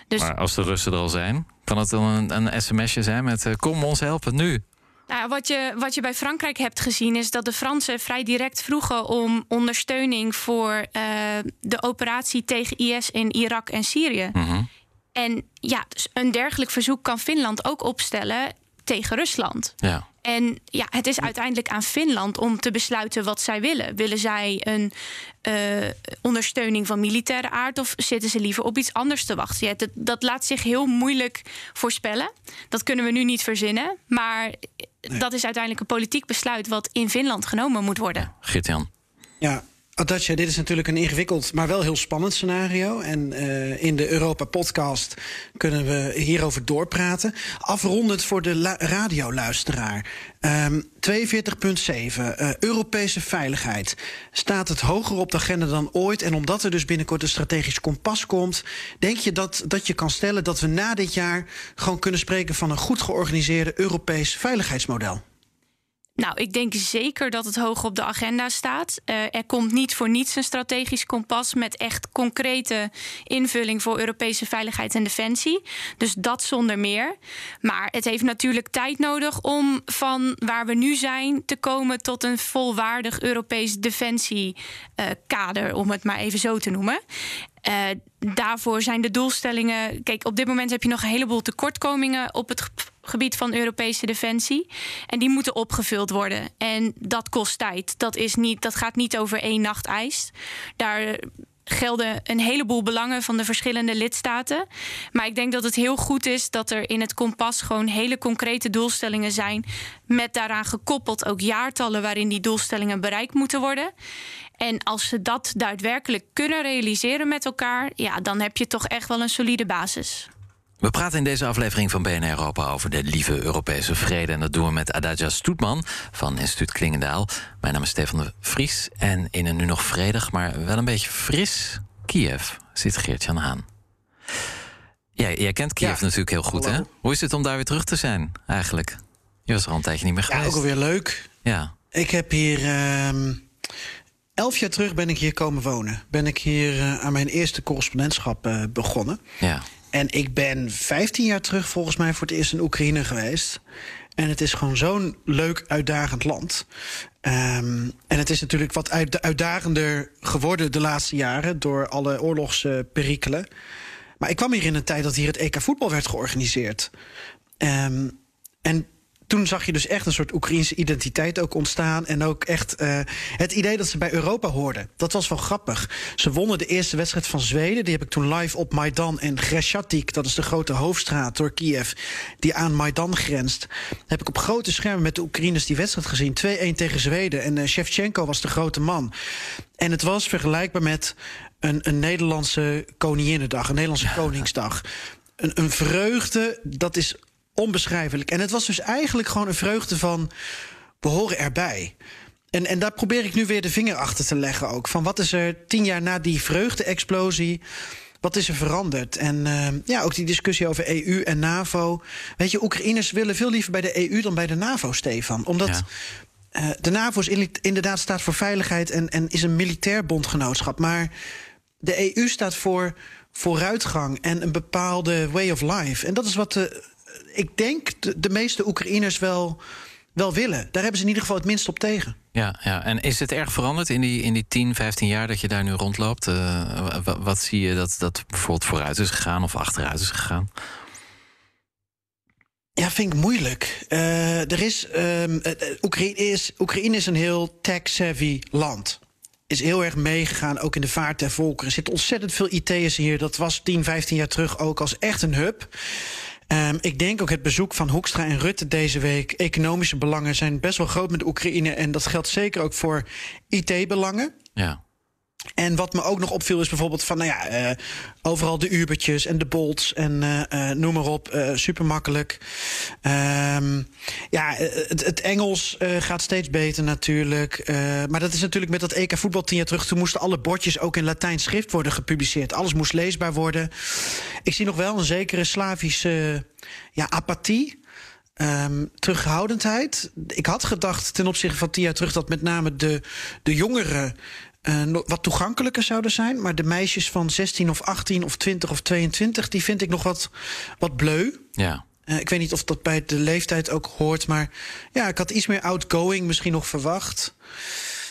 Dus maar als de Russen er al zijn, kan het dan een, een sms'je zijn met uh, kom ons helpen nu? Nou, wat, je, wat je bij Frankrijk hebt gezien is dat de Fransen vrij direct vroegen om ondersteuning voor uh, de operatie tegen IS in Irak en Syrië. Mm -hmm. En ja, dus een dergelijk verzoek kan Finland ook opstellen tegen Rusland. Ja. En ja, het is uiteindelijk aan Finland om te besluiten wat zij willen. Willen zij een uh, ondersteuning van militaire aard of zitten ze liever op iets anders te wachten? Ja, dat, dat laat zich heel moeilijk voorspellen. Dat kunnen we nu niet verzinnen. Maar nee. dat is uiteindelijk een politiek besluit wat in Finland genomen moet worden. Gert-Jan. Ja, Adatja, dit is natuurlijk een ingewikkeld, maar wel heel spannend scenario. En uh, in de Europa-podcast kunnen we hierover doorpraten. Afrondend voor de radioluisteraar. Um, 42.7, uh, Europese veiligheid. Staat het hoger op de agenda dan ooit? En omdat er dus binnenkort een strategisch kompas komt... denk je dat, dat je kan stellen dat we na dit jaar... gewoon kunnen spreken van een goed georganiseerde Europees veiligheidsmodel? Nou, ik denk zeker dat het hoog op de agenda staat. Uh, er komt niet voor niets een strategisch kompas met echt concrete invulling voor Europese veiligheid en defensie. Dus dat zonder meer. Maar het heeft natuurlijk tijd nodig om van waar we nu zijn te komen tot een volwaardig Europees defensiekader, om het maar even zo te noemen. Uh, daarvoor zijn de doelstellingen. Kijk, op dit moment heb je nog een heleboel tekortkomingen op het gebied van Europese defensie. En die moeten opgevuld worden. En dat kost tijd. Dat, is niet, dat gaat niet over één nacht ijs. Daar gelden een heleboel belangen van de verschillende lidstaten. Maar ik denk dat het heel goed is dat er in het kompas gewoon hele concrete doelstellingen zijn. Met daaraan gekoppeld ook jaartallen waarin die doelstellingen bereikt moeten worden. En als ze dat daadwerkelijk kunnen realiseren met elkaar, ja, dan heb je toch echt wel een solide basis. We praten in deze aflevering van BNR Europa over de lieve Europese vrede. En dat doen we met Adagja Stoetman van Instituut Klingendaal. Mijn naam is Stefan de Vries. En in een nu nog vredig, maar wel een beetje fris Kiev zit Geert-Jan Haan. Jij, jij kent Kiev natuurlijk heel goed, hè? Hoe is het om daar weer terug te zijn, eigenlijk? Je was er al een tijdje niet meer geweest. Ja, ook alweer leuk. Ja. Ik heb hier... Uh, elf jaar terug ben ik hier komen wonen. Ben ik hier uh, aan mijn eerste correspondentschap uh, begonnen. Ja. En ik ben 15 jaar terug volgens mij voor het eerst in Oekraïne geweest. En het is gewoon zo'n leuk, uitdagend land. Um, en het is natuurlijk wat uit, uitdagender geworden de laatste jaren door alle oorlogsperikelen. Maar ik kwam hier in een tijd dat hier het EK voetbal werd georganiseerd. Um, en toen zag je dus echt een soort Oekraïnse identiteit ook ontstaan. En ook echt uh, het idee dat ze bij Europa hoorden. Dat was wel grappig. Ze wonnen de eerste wedstrijd van Zweden. Die heb ik toen live op Maidan en Greshatik. Dat is de grote hoofdstraat door Kiev. Die aan Maidan grenst. Heb ik op grote schermen met de Oekraïners die wedstrijd gezien. 2-1 tegen Zweden. En uh, Shevchenko was de grote man. En het was vergelijkbaar met een, een Nederlandse Koninginnedag. Een Nederlandse ja. Koningsdag. Een, een vreugde, dat is onbeschrijfelijk. En het was dus eigenlijk gewoon een vreugde van... we horen erbij. En, en daar probeer ik nu weer de vinger achter te leggen ook. Van wat is er tien jaar na die vreugde-explosie... Wat is er veranderd? En uh, ja, ook die discussie over EU en NAVO. Weet je, Oekraïners willen veel liever bij de EU dan bij de NAVO, Stefan. Omdat ja. uh, de NAVO is inderdaad staat voor veiligheid en, en is een militair bondgenootschap. Maar de EU staat voor vooruitgang en een bepaalde way of life. En dat is wat de ik denk de, de meeste Oekraïners wel, wel willen. Daar hebben ze in ieder geval het minst op tegen. Ja, ja, en is het erg veranderd in die, in die 10, 15 jaar dat je daar nu rondloopt? Uh, wat, wat, zie je dat, dat bijvoorbeeld vooruit is gegaan of achteruit is gegaan? Ja, vind ik moeilijk. Uh, er is, um, Oekraïne, is, Oekraïne is een heel tech-savvy land is heel erg meegegaan, ook in de vaart der volkeren. Er zitten ontzettend veel IT'ers hier. Dat was 10, 15 jaar terug ook als echt een hub. Um, ik denk ook het bezoek van Hoekstra en Rutte deze week. Economische belangen zijn best wel groot met Oekraïne. En dat geldt zeker ook voor IT-belangen. Ja. En wat me ook nog opviel is bijvoorbeeld van, nou ja, uh, overal de Ubertjes en de Bolts en uh, uh, noem maar op, super makkelijk. Um, ja, het, het Engels gaat steeds beter natuurlijk. maar dat is natuurlijk met dat EK voetbal tien jaar terug. Toen moesten alle bordjes ook in Latijns schrift worden gepubliceerd. Alles moest leesbaar worden. Ik zie nog wel een zekere Slavische ja, apathie. Um, terughoudendheid. Ik had gedacht ten opzichte van tien jaar terug dat met name de, de jongeren uh, wat toegankelijker zouden zijn. Maar de meisjes van 16 of 18 of 20 of 22, die vind ik nog wat, wat bleu. Ja. Uh, ik weet niet of dat bij de leeftijd ook hoort. Maar ja, ik had iets meer outgoing misschien nog verwacht.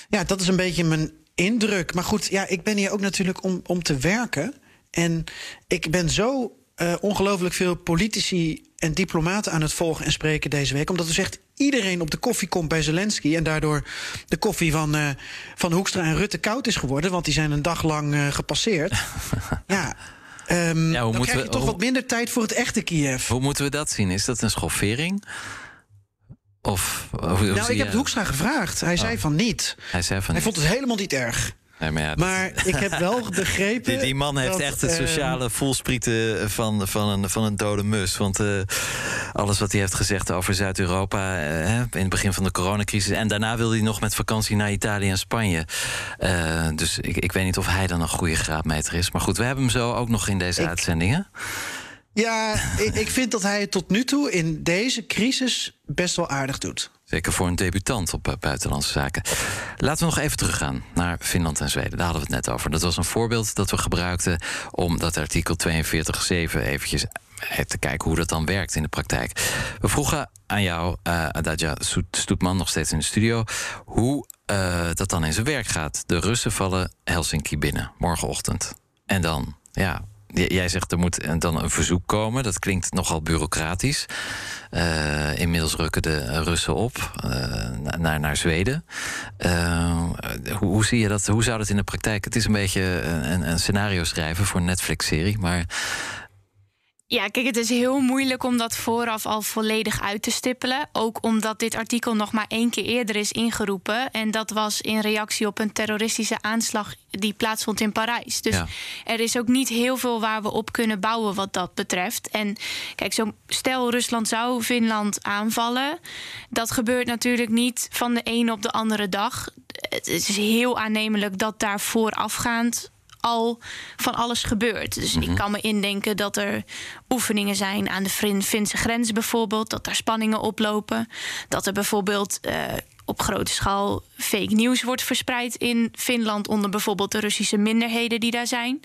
Ja, dat is een beetje mijn indruk. Maar goed, ja, ik ben hier ook natuurlijk om, om te werken. En ik ben zo uh, ongelooflijk veel politici en diplomaten aan het volgen en spreken deze week. Omdat er zegt iedereen op de koffie komt bij Zelensky. En daardoor de koffie van, uh, van Hoekstra en Rutte koud is geworden. Want die zijn een dag lang uh, gepasseerd. <laughs> ja. Um, ja, hoe dan krijg je toch hoe, wat minder tijd voor het echte Kiev. Hoe moeten we dat zien? Is dat een schoffering? Of, of nou, ik heb het Hoekstra gevraagd. Hij oh. zei van niet. Hij zei van Hij niet. vond het helemaal niet erg. Nee, maar, ja, dat- Maar ik heb wel <laughs> begrepen. die, die man heeft dat, echt het ehm, sociale voelsprieten van, van, een, van een dode mus. Want eh, alles wat hij heeft gezegd over Zuid-Europa eh, in het begin van de coronacrisis. En daarna wilde hij nog met vakantie naar Italië en Spanje. Eh, dus ik, ik weet niet of hij dan een goede graadmeter is. Maar goed, we hebben hem zo ook nog in deze Ik- uitzendingen. Ja, ik, ik vind dat hij het tot nu toe in deze crisis best wel aardig doet. Zeker voor een debutant op eh, buitenlandse zaken. Laten we nog even teruggaan naar Finland en Zweden. Daar hadden we het net over. Dat was een voorbeeld dat we gebruikten om dat artikel 42.7 eventjes eh, te kijken hoe dat dan werkt in de praktijk. We vroegen aan jou, eh Adadja Stoetman, nog steeds in de studio, hoe dat dan in zijn werk gaat. De Russen vallen Helsinki binnen morgenochtend. En dan, ja, jij zegt er moet dan een verzoek komen. Dat klinkt nogal bureaucratisch. Eh, inmiddels rukken de Russen op eh, na- naar, naar Zweden. Eh, hoe, hoe zie je dat? Hoe zou dat in de praktijk? Het is een beetje een, een scenario schrijven voor een Netflix-serie, maar Ja, kijk, het is heel moeilijk om dat vooraf al volledig uit te stippelen. Ook omdat dit artikel nog maar één keer eerder is ingeroepen. En dat was in reactie op een terroristische aanslag die plaatsvond in Parijs. Dus Ja. er is ook niet heel veel waar we op kunnen bouwen wat dat betreft. En kijk, zo, stel Rusland zou Finland aanvallen. Dat gebeurt natuurlijk niet van de ene op de andere dag. Het is heel aannemelijk dat daar voorafgaand al van alles gebeurt. Dus ik kan me indenken dat er oefeningen zijn aan de Fin- Finse grens bijvoorbeeld, dat daar spanningen oplopen, dat er bijvoorbeeld eh, op grote schaal fake nieuws wordt verspreid in Finland onder bijvoorbeeld de Russische minderheden die daar zijn.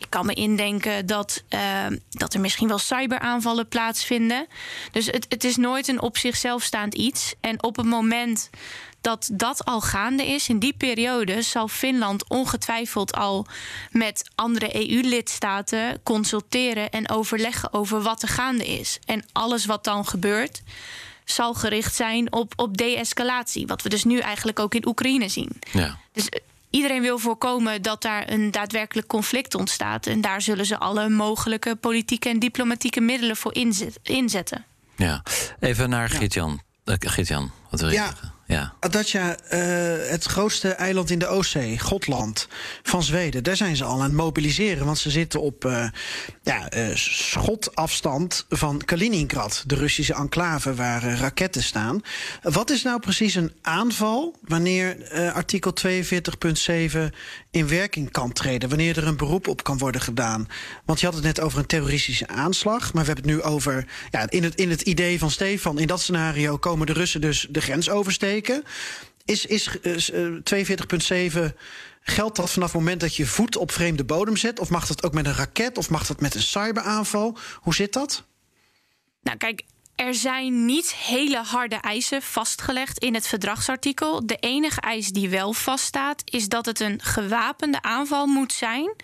Ik kan me indenken dat, eh, dat er misschien wel cyberaanvallen plaatsvinden. Dus het, het is nooit een op zichzelf staand iets. En op het moment dat dat al gaande is, in die periode zal Finland ongetwijfeld al met andere EU-lidstaten consulteren en overleggen over wat er gaande is. En alles wat dan gebeurt, zal gericht zijn op, op de-escalatie. Wat we dus nu eigenlijk ook in Oekraïne zien. ja. Dus eh, iedereen wil voorkomen dat daar een daadwerkelijk conflict ontstaat. En daar zullen ze alle mogelijke politieke en diplomatieke middelen voor inzet- inzetten. ja. Even naar Geert-Jan. Eh, wat wil je Ja. zeggen? Ja. Adatja, eh, het grootste eiland in de Oostzee, Gotland, van Zweden, daar zijn ze al aan het mobiliseren. Want ze zitten op eh, ja, eh, schotafstand van Kaliningrad, de Russische enclave waar raketten staan. Wat is nou precies een aanval wanneer artikel 42.7 in werking kan treden? Wanneer er een beroep op kan worden gedaan? Want je had het net over een terroristische aanslag, maar we hebben het nu over ja, in, het, in het idee van Stefan, in dat scenario komen de Russen dus de grens oversteken. Is, is eh, 42.7 geldt dat vanaf het moment dat je voet op vreemde bodem zet? Of mag dat ook met een raket? Of mag dat met een cyberaanval? Hoe zit dat? Nou, kijk. Er zijn niet hele harde eisen vastgelegd in het verdragsartikel. De enige eis die wel vaststaat, is dat het een gewapende aanval moet zijn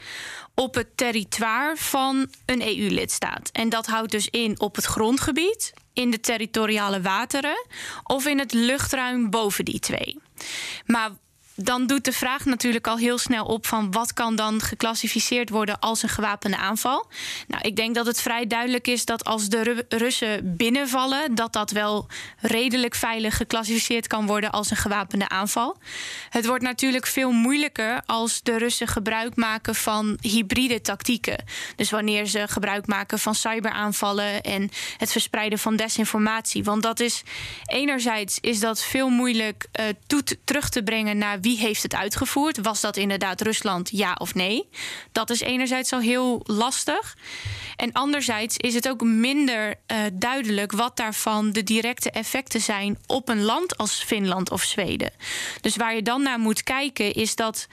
op het territoire van een EU-lidstaat. En dat houdt dus in op het grondgebied, in de territoriale wateren of in het luchtruim boven die twee. Maar dan doet de vraag natuurlijk al heel snel op van wat kan dan geclassificeerd worden als een gewapende aanval. Nou, ik denk dat het vrij duidelijk is dat als de Ru- Russen binnenvallen, dat dat wel redelijk veilig geclassificeerd kan worden als een gewapende aanval. Het wordt natuurlijk veel moeilijker als de Russen gebruik maken van hybride tactieken. Dus wanneer ze gebruik maken van cyberaanvallen en het verspreiden van desinformatie. Want dat is enerzijds is dat veel moeilijk eh, toe te- terug te brengen naar wie heeft het uitgevoerd. Was dat inderdaad Rusland, ja of nee? Dat is enerzijds al heel lastig. En anderzijds is het ook minder eh, duidelijk wat daarvan de directe effecten zijn op een land als Finland of Zweden. Dus waar je dan naar moet kijken is dat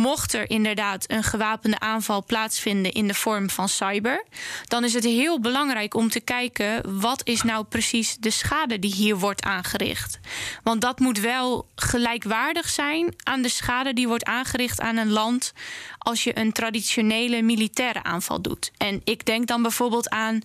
mocht er inderdaad een gewapende aanval plaatsvinden in de vorm van cyber, dan is het heel belangrijk om te kijken wat is nou precies de schade die hier wordt aangericht. Want dat moet wel gelijkwaardig zijn aan de schade die wordt aangericht aan een land als je een traditionele militaire aanval doet. En ik denk dan bijvoorbeeld aan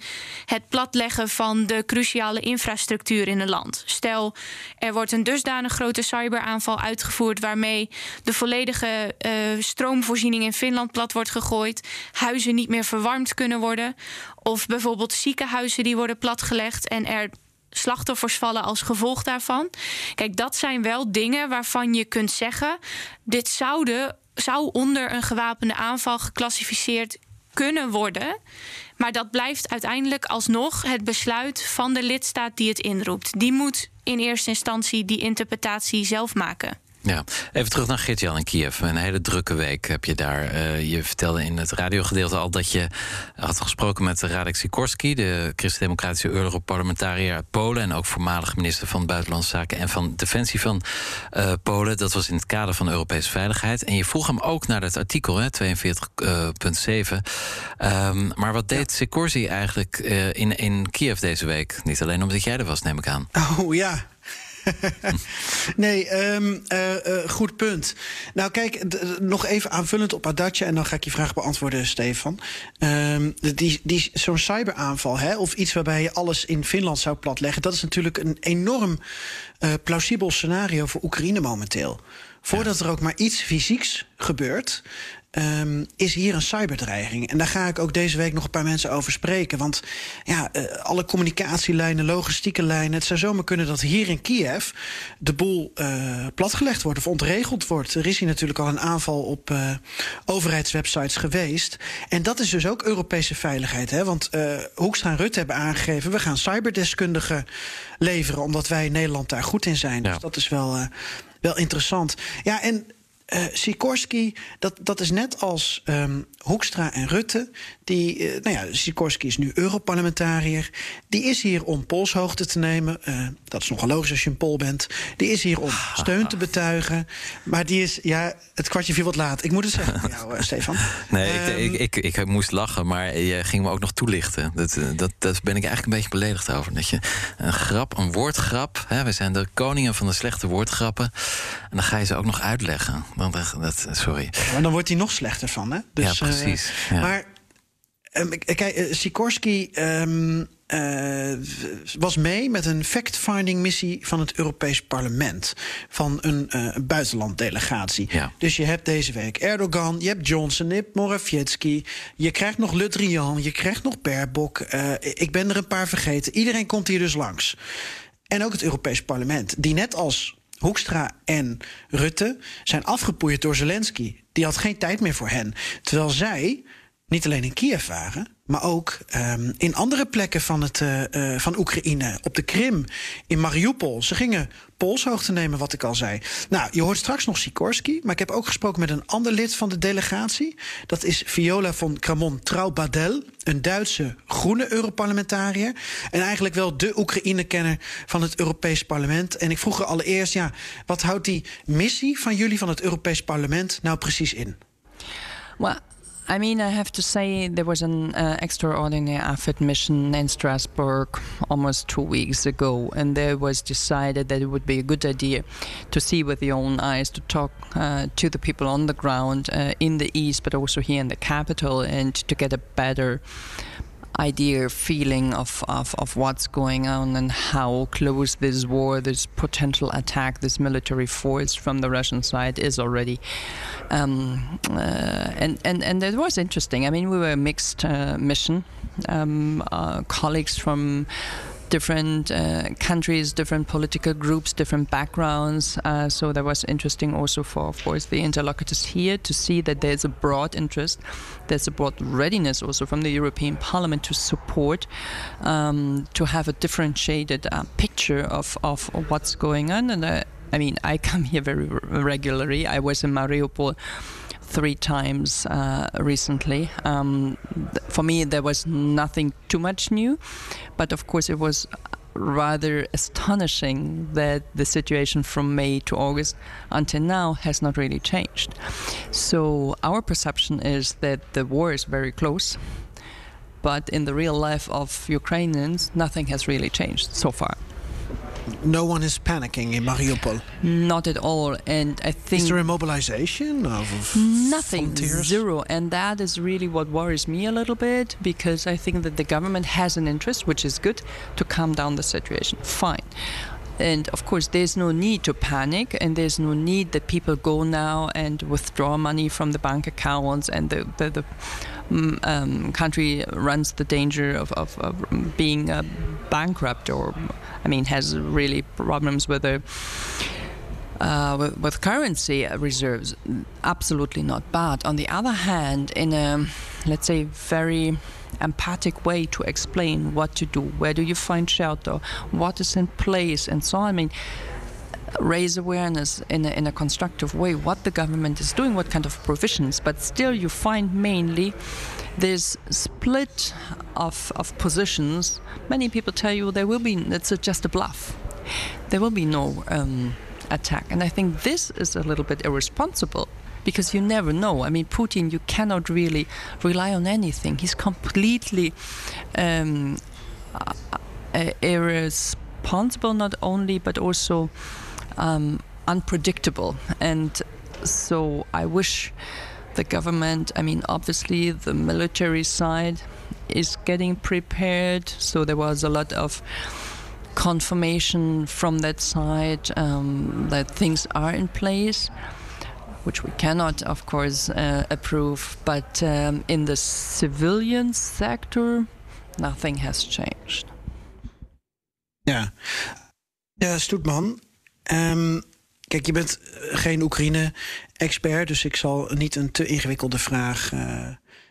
het platleggen van de cruciale infrastructuur in een land. Stel, er wordt een dusdanig grote cyberaanval uitgevoerd waarmee de volledige eh, stroomvoorziening in Finland plat wordt gegooid, huizen niet meer verwarmd kunnen worden, of bijvoorbeeld ziekenhuizen die worden platgelegd en er slachtoffers vallen als gevolg daarvan. Kijk, dat zijn wel dingen waarvan je kunt zeggen: dit zouden zou onder een gewapende aanval geclassificeerd kunnen worden. Maar dat blijft uiteindelijk alsnog het besluit van de lidstaat die het inroept. Die moet in eerste instantie die interpretatie zelf maken. Ja, even terug naar Geert-Jan in Kiev. Een hele drukke week heb je daar. Uh, je vertelde in het radiogedeelte al dat je had gesproken met Radek Sikorski... de christendemocratische Europarlementariër uit Polen... en ook voormalig minister van Buitenlandse Zaken en van Defensie van uh, Polen. Dat was in het kader van Europese veiligheid. En je vroeg hem ook naar dat artikel, 42.7. Uh, um, maar wat deed ja. Sikorski eigenlijk uh, in, in Kiev deze week? Niet alleen omdat jij er was, neem ik aan. Oh ja, <laughs> nee, um, uh, uh, goed punt. Nou, kijk, nog even aanvullend op Adatje... en dan ga ik je vraag beantwoorden, Stefan. Um, die, die, Zo'n cyberaanval, hè, of iets waarbij je alles in Finland zou platleggen... dat is natuurlijk een enorm uh, plausibel scenario voor Oekraïne momenteel. Voordat er ook maar iets fysieks gebeurt, um, is hier een cyberdreiging. En daar ga ik ook deze week nog een paar mensen over spreken. Want ja, uh, alle communicatielijnen, logistieke lijnen... het zou zomaar kunnen dat hier in Kiev de boel uh, platgelegd wordt of ontregeld wordt. Er is hier natuurlijk al een aanval op uh, overheidswebsites geweest. En dat is dus ook Europese veiligheid. Hè? Want Hoekstra en Rutte hebben aangegeven... we gaan cyberdeskundigen leveren, omdat wij in Nederland daar goed in zijn. Ja. Dus dat is wel, wel interessant. Ja, en Uh, Sikorski, dat, dat is net als um, Hoekstra en Rutte. Die, uh, nou ja, Sikorski is nu Europarlementariër. Die is hier om polshoogte te nemen. Uh, dat is nogal logisch als je een pol bent. Die is hier om <laughs> steun te betuigen. Maar die is, ja, het kwartje viel wat laat. Ik moet het zeggen van jou, <laughs> Stefan. Nee, um, ik, ik, ik, ik, moest lachen, maar je ging me ook nog toelichten. Dat, dat, dat ben ik eigenlijk een beetje beledigd over. Dat je een grap, een woordgrap. Hè, we zijn de koningen van de slechte woordgrappen. En dan ga je ze ook nog uitleggen. Dan, dat, sorry. Maar dan wordt hij nog slechter van, hè? Dus, ja, precies. Uh, ja. Maar um, kijk, uh, Sikorski um, uh, was mee met een fact-finding missie van het Europees Parlement. Van een uh, buitenlanddelegatie. Ja. Dus je hebt deze week Erdogan, je hebt Johnson, je hebt Morawiecki. Je krijgt nog Le Drian, je krijgt nog Baerbock. Ik ben er een paar vergeten. Iedereen komt hier dus langs. En ook het Europees Parlement, die net als Hoekstra en Rutte zijn afgepoeierd door Zelensky. Die had geen tijd meer voor hen. Terwijl zij niet alleen in Kiev waren, maar ook um, in andere plekken van, het, uh, uh, van Oekraïne. Op de Krim, in Mariupol. Ze gingen polshoogte nemen, wat ik al zei. Nou, je hoort straks nog Sikorski. Maar ik heb ook gesproken met een ander lid van de delegatie. Dat is Viola von Kramon Traubadel. Een Duitse groene Europarlementariër. En eigenlijk wel de Oekraïne-kenner van het Europees Parlement. En ik vroeg er allereerst, ja, wat houdt die missie van jullie van het Europees Parlement nou precies in? Well, I mean, I have to say there was an uh, extraordinary AFID mission in Strasbourg almost two weeks ago, and there was decided that it would be a good idea to see with your own eyes, to talk uh, to the people on the ground uh, in the east, but also here in the capital, and to get a better idea, feeling of, of, of what's going on and how close this war, this potential attack, this military force from the Russian side is already. Um, uh, and, and, and it was interesting. I mean, we were a mixed uh, mission. Um, uh, colleagues from different uh, countries, different political groups, different backgrounds. Uh, so that was interesting also for, of course, the interlocutors here to see that there's a broad interest, there's a broad readiness also from the European Parliament to support, um, to have a differentiated uh, picture of, of what's going on. And uh, I mean, I <laughs> come here very regularly. I was in Mariupol three times uh, recently. Um, for me, there was nothing too much new, but of course, it was rather astonishing that the situation from May to August until now has not really changed. So, our perception is that the war is very close. But in the real life of Ukrainians, nothing has really changed so far no one is panicking in Mariupol. Not at all, and I think is there a mobilization of nothing, volunteers? zero, and that is really what worries me a little bit because I think that the government has an interest, which is good, to calm down the situation. Fine. And of course, there's no need to panic, and there's no need that people go now and withdraw money from the bank accounts, and the, the, the um, country runs the danger of, of, of being uh, bankrupt or, I mean, has really problems with the uh, with, with, currency reserves, absolutely not. But on the other hand, in a let's say very empathic way to explain what to do, where do you find shelter, what is in place, and so on. I mean, raise awareness in a, in a constructive way what the government is doing, what kind of provisions, but still you find mainly this split of, of positions. Many people tell you there will be, it's just a bluff. There will be no um, attack. And I think this is a little bit irresponsible because you never know. I mean, Putin, you cannot really rely on anything. He's completely um, irresponsible, not only, but also um, unpredictable. And so I wish the government, I mean, obviously the military side is getting prepared. So there was a lot of confirmation from that side um, that things are in place, which we cannot, of course, uh, approve. But um, in the civilian sector, nothing has changed. Ja, ja Stoetman. Um, kijk, je bent geen Oekraïne-expert, dus ik zal niet een te ingewikkelde vraag uh,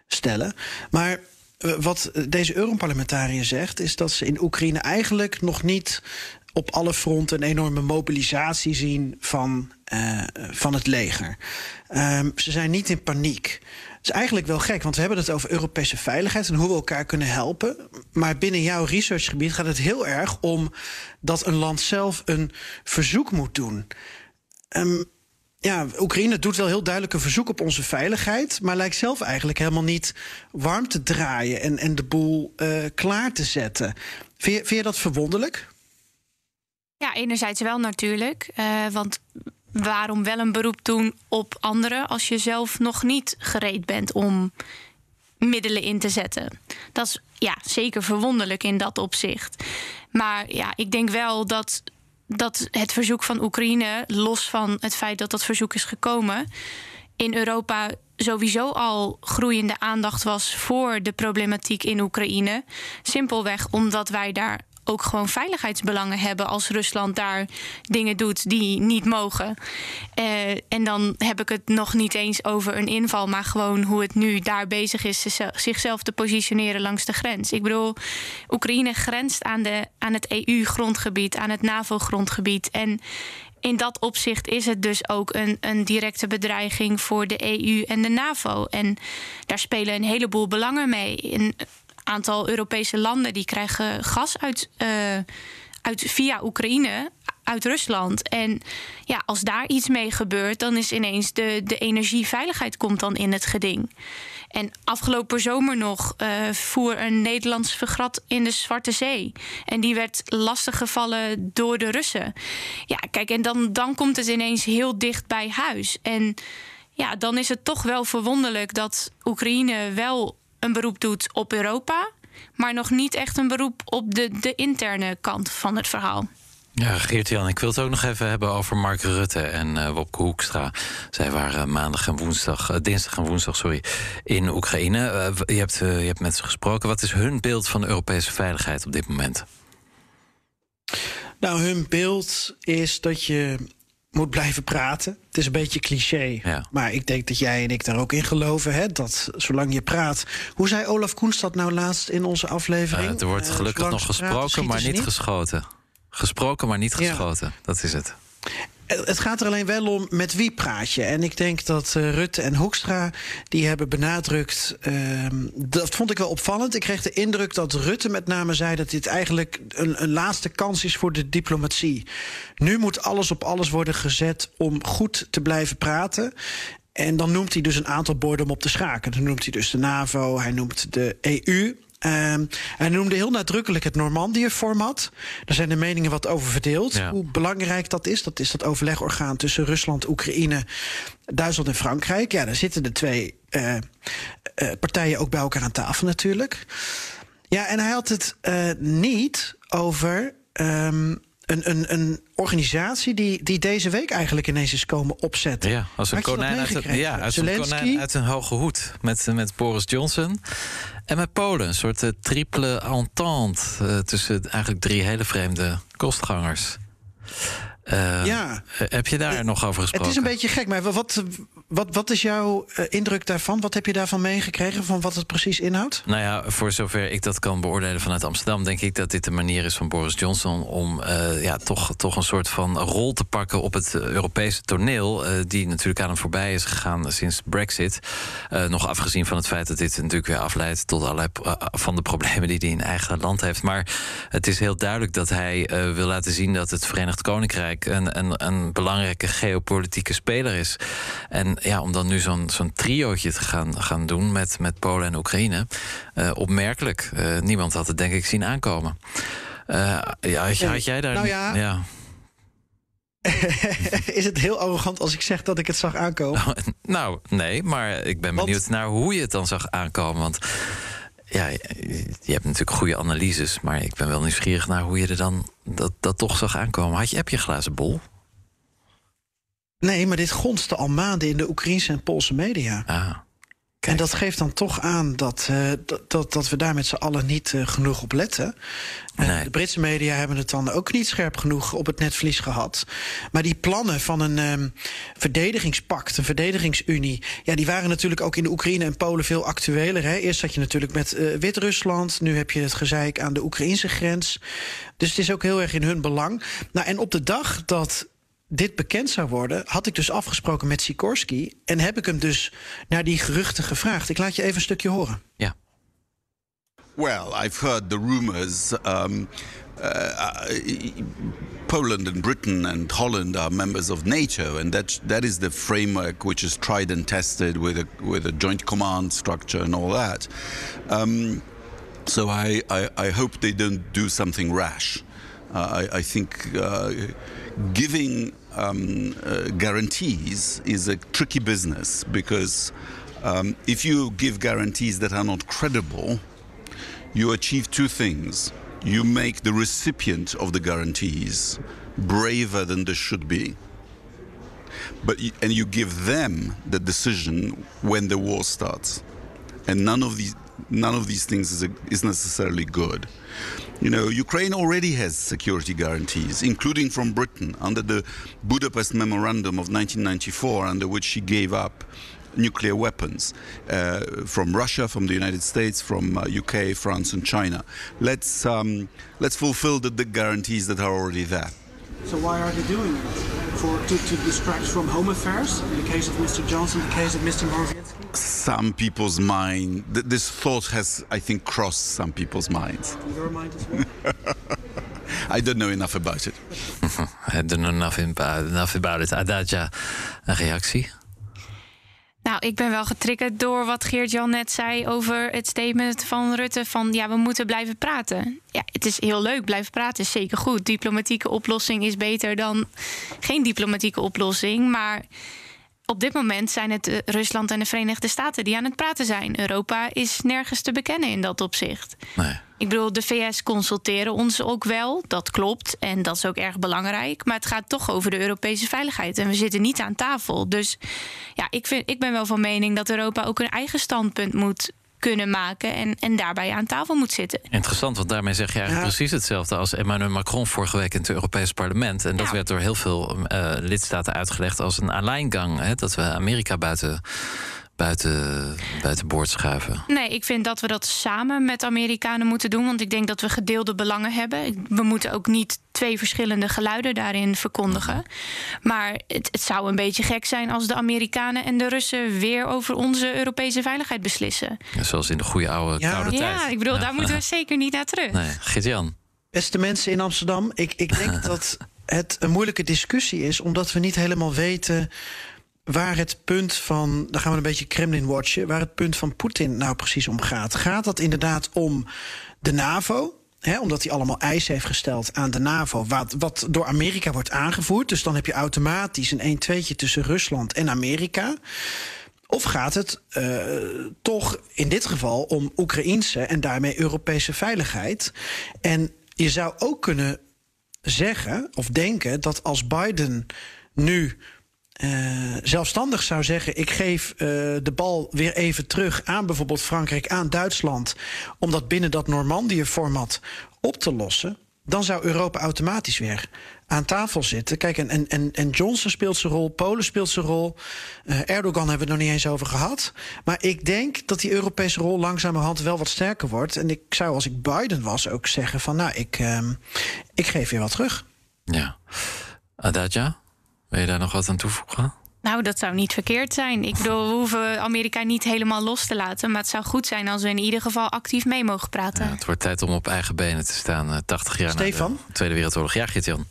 stellen. Maar wat deze Europarlementariër zegt, is dat ze in Oekraïne eigenlijk nog niet op alle fronten een enorme mobilisatie zien van, uh, van het leger. Um, ze zijn niet in paniek. Het is eigenlijk wel gek, want we hebben het over Europese veiligheid en hoe we elkaar kunnen helpen. Maar binnen jouw researchgebied gaat het heel erg om dat een land zelf een verzoek moet doen. Um, ja, Oekraïne doet wel heel duidelijk een verzoek op onze veiligheid, maar lijkt zelf eigenlijk helemaal niet warm te draaien en, en de boel uh, klaar te zetten. Vind je, vind je dat verwonderlijk? Ja, enerzijds wel natuurlijk. Uh, want waarom wel een beroep doen op anderen als je zelf nog niet gereed bent om middelen in te zetten? Dat is ja, zeker verwonderlijk in dat opzicht. Maar ja, ik denk wel dat dat het verzoek van Oekraïne, los van het feit dat dat verzoek is gekomen, in Europa sowieso al groeiende aandacht was voor de problematiek in Oekraïne. Simpelweg omdat wij daar ook gewoon veiligheidsbelangen hebben als Rusland daar dingen doet die niet mogen. Uh, en dan heb ik het nog niet eens over een inval, maar gewoon hoe het nu daar bezig is zichzelf te positioneren langs de grens. Ik bedoel, Oekraïne grenst aan, de, aan het EU-grondgebied, aan het NAVO-grondgebied. En in dat opzicht is het dus ook een, een directe bedreiging voor de EU en de NAVO. En daar spelen een heleboel belangen mee. Aantal Europese landen die krijgen gas uit, uh, uit via Oekraïne uit Rusland. En ja, als daar iets mee gebeurt, dan is ineens de, de energieveiligheid komt dan in het geding. En afgelopen zomer nog uh, voer een Nederlands vergrat in de Zwarte Zee. En die werd lastiggevallen door de Russen. Ja, kijk, en dan, dan komt het ineens heel dicht bij huis. En ja, dan is het toch wel verwonderlijk dat Oekraïne wel een beroep doet op Europa, maar nog niet echt een beroep op de, de interne kant van het verhaal. Ja, Geert-Jan, ik wil het ook nog even hebben over Mark Rutte en uh, Wopke Hoekstra. Zij waren maandag en woensdag, uh, dinsdag en woensdag, sorry, in Oekraïne. Uh, je, hebt, je hebt met ze gesproken. Wat is hun beeld van de Europese veiligheid op dit moment? Nou, hun beeld is dat je moet blijven praten. Het is een beetje cliché. Maar ik denk dat jij en ik daar ook in geloven. Hè, dat zolang je praat. Hoe zei Olaf Koens dat nou laatst in onze aflevering? Uh, er wordt uh, gelukkig nog gesproken, maar niet, geschoten. Gesproken, maar niet geschoten. Dat is het. Het gaat er alleen wel om met wie praat je. En ik denk dat uh, Rutte en Hoekstra die hebben benadrukt. Uh, dat vond ik wel opvallend. Ik kreeg de indruk dat Rutte met name zei dat dit eigenlijk een, een laatste kans is voor de diplomatie. Nu moet alles op alles worden gezet om goed te blijven praten. En dan noemt hij dus een aantal borden om op te schaken. Dan noemt hij dus de NAVO, hij noemt de EU. Um, hij noemde heel nadrukkelijk het Normandië-format. Daar zijn de meningen wat over verdeeld. Hoe belangrijk dat is. Dat is dat overlegorgaan tussen Rusland, Oekraïne, Duitsland en Frankrijk. Ja, daar zitten de twee uh, uh, partijen ook bij elkaar aan tafel natuurlijk. Ja, en hij had het uh, niet over. Um, een, een, een organisatie die, die deze week eigenlijk ineens is komen opzetten. Ja, als een konijn, uit, ja, als een konijn uit een hoge hoed. Met, met Boris Johnson. En met Polen. Een soort uh, triple entente. Uh, tussen eigenlijk drie hele vreemde kostgangers. Uh, ja. Heb je daar nog over gesproken? Het is een beetje gek, maar wat, wat, wat is jouw uh, indruk daarvan? Wat heb je daarvan meegekregen, van wat het precies inhoudt? Nou ja, voor zover ik dat kan beoordelen vanuit Amsterdam... denk ik dat dit de manier is van Boris Johnson... om uh, ja, toch, toch een soort van rol te pakken op het Europese toneel... die natuurlijk aan hem voorbij is gegaan sinds Brexit. nog afgezien van het feit dat dit natuurlijk weer afleidt... tot allerlei van de problemen die hij in eigen land heeft. Maar het is heel duidelijk dat hij wil laten zien... dat het Verenigd Koninkrijk een, een, een belangrijke geopolitieke speler is. En ja, om dan nu zo'n zo'n triootje te gaan, gaan doen met, met Polen en Oekraïne, uh, opmerkelijk. Uh, niemand had het denk ik zien aankomen. Uh, ja, had, had, jij daar... Nou ja... ja. <laughs> is het heel arrogant als ik zeg dat ik het zag aankomen? Nou, <laughs> nou nee, maar ik ben benieuwd want... naar hoe je het dan zag aankomen. Want ja, je hebt natuurlijk goede analyses, maar ik ben wel nieuwsgierig naar hoe je er dan dat, dat toch zag aankomen. Had je, heb je glazen bol? Nee, maar dit gonste al maanden in de Oekraïnse en Poolse media. Ah. En dat geeft dan toch aan dat, uh, dat, dat we daar met z'n allen niet uh, genoeg op letten. Uh, nee. De Britse media hebben het dan ook niet scherp genoeg op het netvlies gehad. Maar die plannen van een um, verdedigingspact, een verdedigingsunie... Ja, die waren natuurlijk ook in de Oekraïne en Polen veel actueler. Hè? Eerst zat je natuurlijk met Wit-Rusland. Nu heb je het gezeik aan de Oekraïnse grens. Dus het is ook heel erg in hun belang. Nou, en op de dag dat dit bekend zou worden, had ik dus afgesproken met Sikorski. En heb ik hem dus naar die geruchten gevraagd. Ik laat je even een stukje horen. Ja. Well, I've heard the rumors. Um, uh, Poland and Britain and Holland are members of NATO, and that that is the framework which is tried and tested with a with a joint command structure and all that. Um, so I, I, I hope they don't do something rash. Uh, I, I think uh, giving um, uh, guarantees is a tricky business because um, if you give guarantees that are not credible, you achieve two things. You make the recipient of the guarantees braver than they should be. But and you give them the decision when the war starts. And none of these none of these things is, is necessarily good. You know, Ukraine already has security guarantees, including from Britain under the Budapest Memorandum of 1994, under which she gave up nuclear weapons uh, from Russia, from the United States, from uh, UK, France, and China. Let's um, let's fulfill the, the guarantees that are already there. So why are they doing it? For to, to distract from home affairs? In the case of Mr. Johnson, in the case of Mr. Morawiecki? Some people's mind, th this thought has, I think, crossed some people's minds. Your mind as well? <laughs> I don't know enough about it. <laughs> I don't know enough about, enough about it. Adadja, een reactie? Nou, ik ben wel getriggerd door wat Geert-Jan net zei over het statement van Rutte: van ja, we moeten blijven praten. Ja, het is heel leuk, blijven praten is zeker goed. Diplomatieke oplossing is beter dan geen diplomatieke oplossing. Maar op dit moment zijn het eh, Rusland en de Verenigde Staten die aan het praten zijn. Europa is nergens te bekennen in dat opzicht. Nee. Ik bedoel, de VS consulteren ons ook wel, dat klopt. En dat is ook erg belangrijk. Maar het gaat toch over de Europese veiligheid. En we zitten niet aan tafel. Dus ja, ik, vind, ik ben wel van mening dat Europa ook een eigen standpunt moet kunnen maken en, en daarbij aan tafel moet zitten. Interessant, want daarmee zeg je eigenlijk precies hetzelfde als Emmanuel Macron vorige week in het Europees Parlement. En dat werd door heel veel uh, lidstaten uitgelegd als een alleingang. dat we Amerika buiten buiten, buiten boord schuiven? Nee, ik vind dat we dat samen met Amerikanen moeten doen. Want ik denk dat we gedeelde belangen hebben. We moeten ook niet twee verschillende geluiden daarin verkondigen. Maar het, het zou een beetje gek zijn als de Amerikanen en de Russen weer over onze Europese veiligheid beslissen. Ja, zoals in de goede oude ja. koude tijd. Ja, ik bedoel, daar moeten we <laughs> zeker niet naar terug. Nee, Gert-Jan. Beste mensen in Amsterdam, ik, ik denk <laughs> dat het een moeilijke discussie is, omdat we niet helemaal weten waar het punt van, dan gaan we een beetje Kremlin watchen, waar het punt van Poetin nou precies om gaat. Gaat dat inderdaad om de NAVO? omdat hij allemaal eisen heeft gesteld aan de NAVO, wat, wat door Amerika wordt aangevoerd. Dus dan heb je automatisch een 1-2'tje tussen Rusland en Amerika. Of gaat het uh, toch in dit geval om Oekraïnse en daarmee Europese veiligheid? En je zou ook kunnen zeggen of denken dat als Biden nu uh, zelfstandig zou zeggen: ik geef uh, de bal weer even terug aan bijvoorbeeld Frankrijk, aan Duitsland, om dat binnen dat Normandië-format op te lossen. dan zou Europa automatisch weer aan tafel zitten. Kijk, en, en, en, Johnson speelt zijn rol, Polen speelt zijn rol. Uh, Erdogan hebben we het nog niet eens over gehad. Maar ik denk dat die Europese rol langzamerhand wel wat sterker wordt. En ik zou, als ik Biden was, ook zeggen van... nou, ik, uh, ik geef je wat terug. Ja. Adadja, wil je daar nog wat aan toevoegen? Nou, dat zou niet verkeerd zijn. Ik bedoel, we hoeven Amerika niet helemaal los te laten. Maar het zou goed zijn als we in ieder geval actief mee mogen praten. Ja, het wordt tijd om op eigen benen te staan. Uh, 80 jaar Stefan? na de Tweede Wereldoorlog. Ja, Gert-Jan.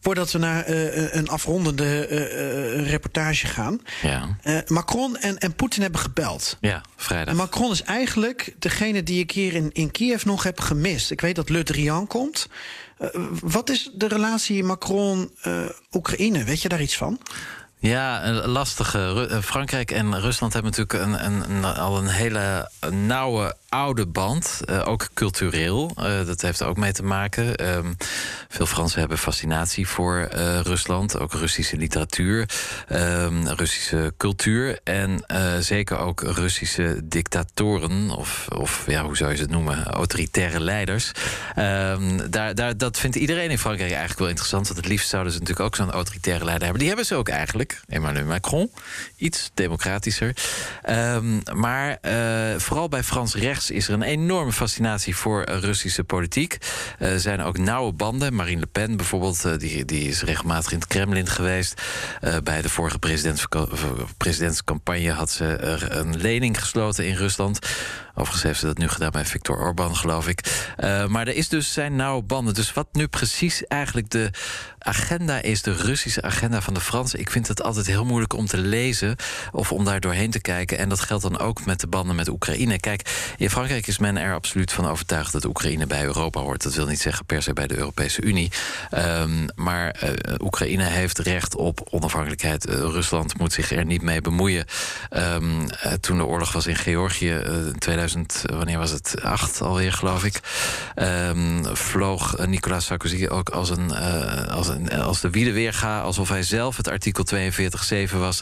Voordat we naar uh, een afrondende uh, reportage gaan. Ja. Macron en, en Poetin hebben gebeld. Ja, vrijdag. En Macron is eigenlijk degene die ik hier in, in Kiev nog heb gemist. Ik weet dat Le Drian komt. Wat is de relatie Macron-Oekraïne? weet je daar iets van? Ja, een lastige. Frankrijk en Rusland hebben natuurlijk een, een, al een hele nauwe oude band, uh, ook cultureel. Uh, dat heeft er ook mee te maken. Um, veel Fransen hebben fascinatie voor Rusland, ook Russische literatuur, um, Russische cultuur en zeker ook Russische dictatoren, of, of ja, hoe zou je het noemen, autoritaire leiders. Um, daar, daar, dat vindt iedereen in Frankrijk eigenlijk wel interessant, want het liefst zouden ze natuurlijk ook zo'n autoritaire leider hebben. Die hebben ze ook eigenlijk, Emmanuel Macron, iets democratischer. maar vooral bij Frans rechts is er een enorme fascinatie voor Russische politiek. Er zijn ook nauwe banden. Marine Le Pen bijvoorbeeld, die, die is regelmatig in het Kremlin geweest. bij de vorige presidentscampagne had ze een lening gesloten in Rusland. Overigens heeft ze dat nu gedaan bij Viktor Orban, geloof ik. Uh, maar er is dus zijn nauwe banden. Dus wat nu precies eigenlijk de agenda is, de Russische agenda van de Fransen. Ik vind het altijd heel moeilijk om te lezen of om daar doorheen te kijken. En dat geldt dan ook met de banden met Oekraïne. Kijk, in Frankrijk is men er absoluut van overtuigd dat Oekraïne bij Europa hoort. Dat wil niet zeggen per se bij de Europese Unie. Um, maar uh, Oekraïne heeft recht op onafhankelijkheid. Uh, Rusland moet zich er niet mee bemoeien. Um, toen de oorlog was in Georgië in 2000, wanneer was het? Acht alweer, geloof ik. Um, vloog Nicolas Sarkozy ook als een. als als de wielen weer gaan, alsof hij zelf het artikel 42.7 was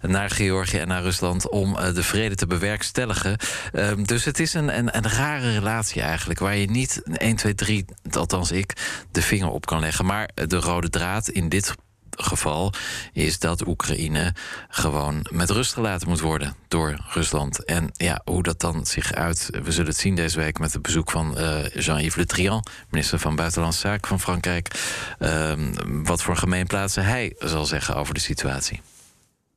naar Georgië en naar Rusland om uh, de vrede te bewerkstelligen. Uh, dus het is een, een, een, rare relatie eigenlijk, waar je niet 1, 2, 3, althans ik, de vinger op kan leggen. Maar de rode draad in dit geval is dat Oekraïne gewoon met rust gelaten moet worden door Rusland. En ja, hoe dat dan zich uit, we zullen het zien deze week met het bezoek van uh, Jean-Yves Le Drian, minister van Buitenlandse Zaken van Frankrijk. Uh, wat voor gemeenplaatsen hij zal zeggen over de situatie.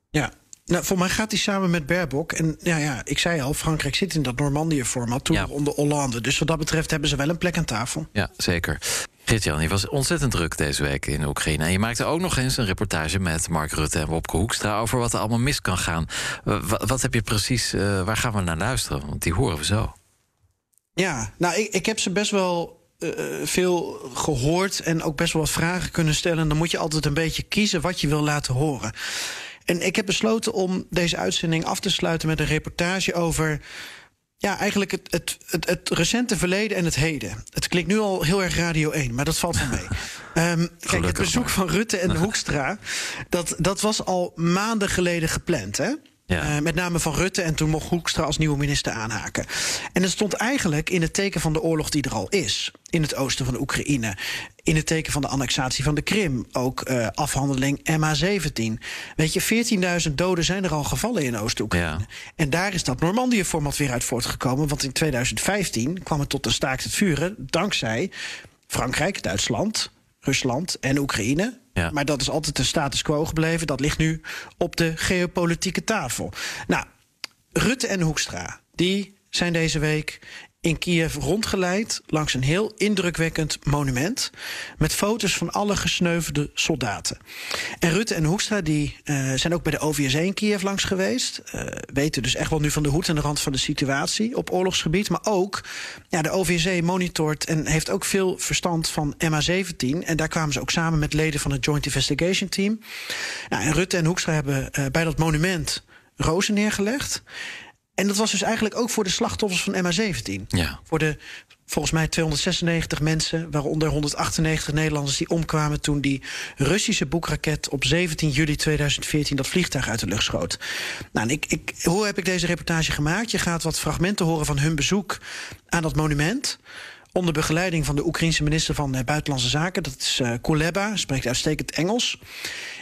Ja, nou, voor mij gaat hij samen met Baerbock. En ja, ja, ik zei al, Frankrijk zit in dat Normandië-format. Toen ja. onder Hollande. Dus wat dat betreft hebben ze wel een plek aan tafel. Ja, zeker. Geert-Jan, je was ontzettend druk deze week in Oekraïne. En je maakte ook nog eens een reportage met Mark Rutte en Wopke Hoekstra... over wat er allemaal mis kan gaan. Wat, heb je precies, uh, waar gaan we naar luisteren? Want die horen we zo. Ja, nou, ik, ik heb ze best wel uh, veel gehoord... en ook best wel wat vragen kunnen stellen. Dan moet je altijd een beetje kiezen wat je wil laten horen. En ik heb besloten om deze uitzending af te sluiten met een reportage over ja, eigenlijk het, het, het, het, recente verleden en het heden. Het klinkt nu al heel erg Radio 1, maar dat valt van mee. um, <laughs> kijk, het bezoek van Rutte en <laughs> Hoekstra... Dat, dat was al maanden geleden gepland, hè? Ja. Uh, met name van Rutte en toen mocht Hoekstra als nieuwe minister aanhaken. En het stond eigenlijk in het teken van de oorlog die er al is. In het oosten van de Oekraïne. In het teken van de annexatie van de Krim. Ook uh, afhandeling MH17. Weet je, 14.000 doden zijn er al gevallen in Oost-Oekraïne. Ja. En daar is dat Normandië-format weer uit voortgekomen. Want in 2015 kwam het tot een staakt het vuren. Dankzij Frankrijk, Duitsland, Rusland en Oekraïne. Ja. Maar dat is altijd de status quo gebleven. Dat ligt nu op de geopolitieke tafel. Nou, Rutte en Hoekstra, die zijn deze week in Kiev rondgeleid langs een heel indrukwekkend monument met foto's van alle gesneuvelde soldaten. En Rutte en Hoekstra die, uh, zijn ook bij de OVSE in Kiev langs geweest. Uh, weten dus echt wel nu van de hoed en de rand van de situatie op oorlogsgebied. Maar ook ja, de OVSE monitort en heeft ook veel verstand van MH17. En daar kwamen ze ook samen met leden van het Joint Investigation Team. Nou, en Rutte en Hoekstra hebben uh, bij dat monument rozen neergelegd. En dat was dus eigenlijk ook voor de slachtoffers van MH17. Ja. Voor de volgens mij 296 mensen, waaronder 198 Nederlanders die omkwamen toen die Russische boekraket op 17 juli 2014 dat vliegtuig uit de lucht schoot. Nou, ik, ik, hoe heb ik deze reportage gemaakt? Je gaat wat fragmenten horen van hun bezoek aan dat monument Onder begeleiding van de Oekraïense minister van eh, Buitenlandse Zaken. Dat is uh, Kuleba, spreekt uitstekend Engels.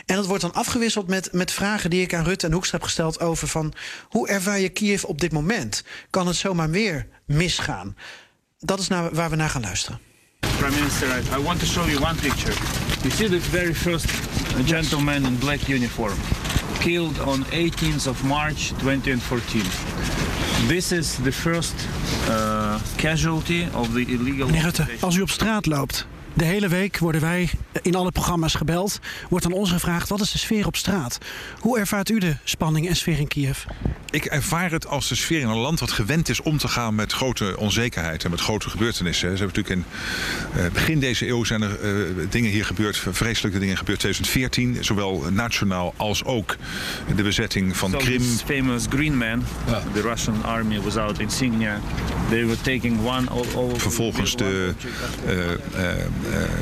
En dat wordt dan afgewisseld met, met vragen die ik aan Rutte en Hoekstra heb gesteld over van hoe ervaar je Kiev op dit moment? Kan het zomaar weer misgaan? Dat is naar, waar we naar gaan luisteren. Prime Minister, I, I want to show you one picture. You see the very first gentleman in black uniform killed on 18th of March 2014. This is the first uh, casualty of the illegal. Meneer Rutte, als u op straat loopt, de hele week worden wij in alle programma's gebeld. Wordt aan ons gevraagd: wat is de sfeer op straat? Hoe ervaart u de spanning en sfeer in Kiev? Ik ervaar het als de sfeer in een land wat gewend is om te gaan met grote onzekerheid en met grote gebeurtenissen. Ze hebben natuurlijk in uh, begin deze eeuw zijn er uh, dingen hier gebeurd, vreselijke dingen gebeurd. 2014, zowel nationaal als ook de bezetting van so Krim. famous green man, yeah. the Russian army without insignia. They were taking one all, all Vervolgens de, uh,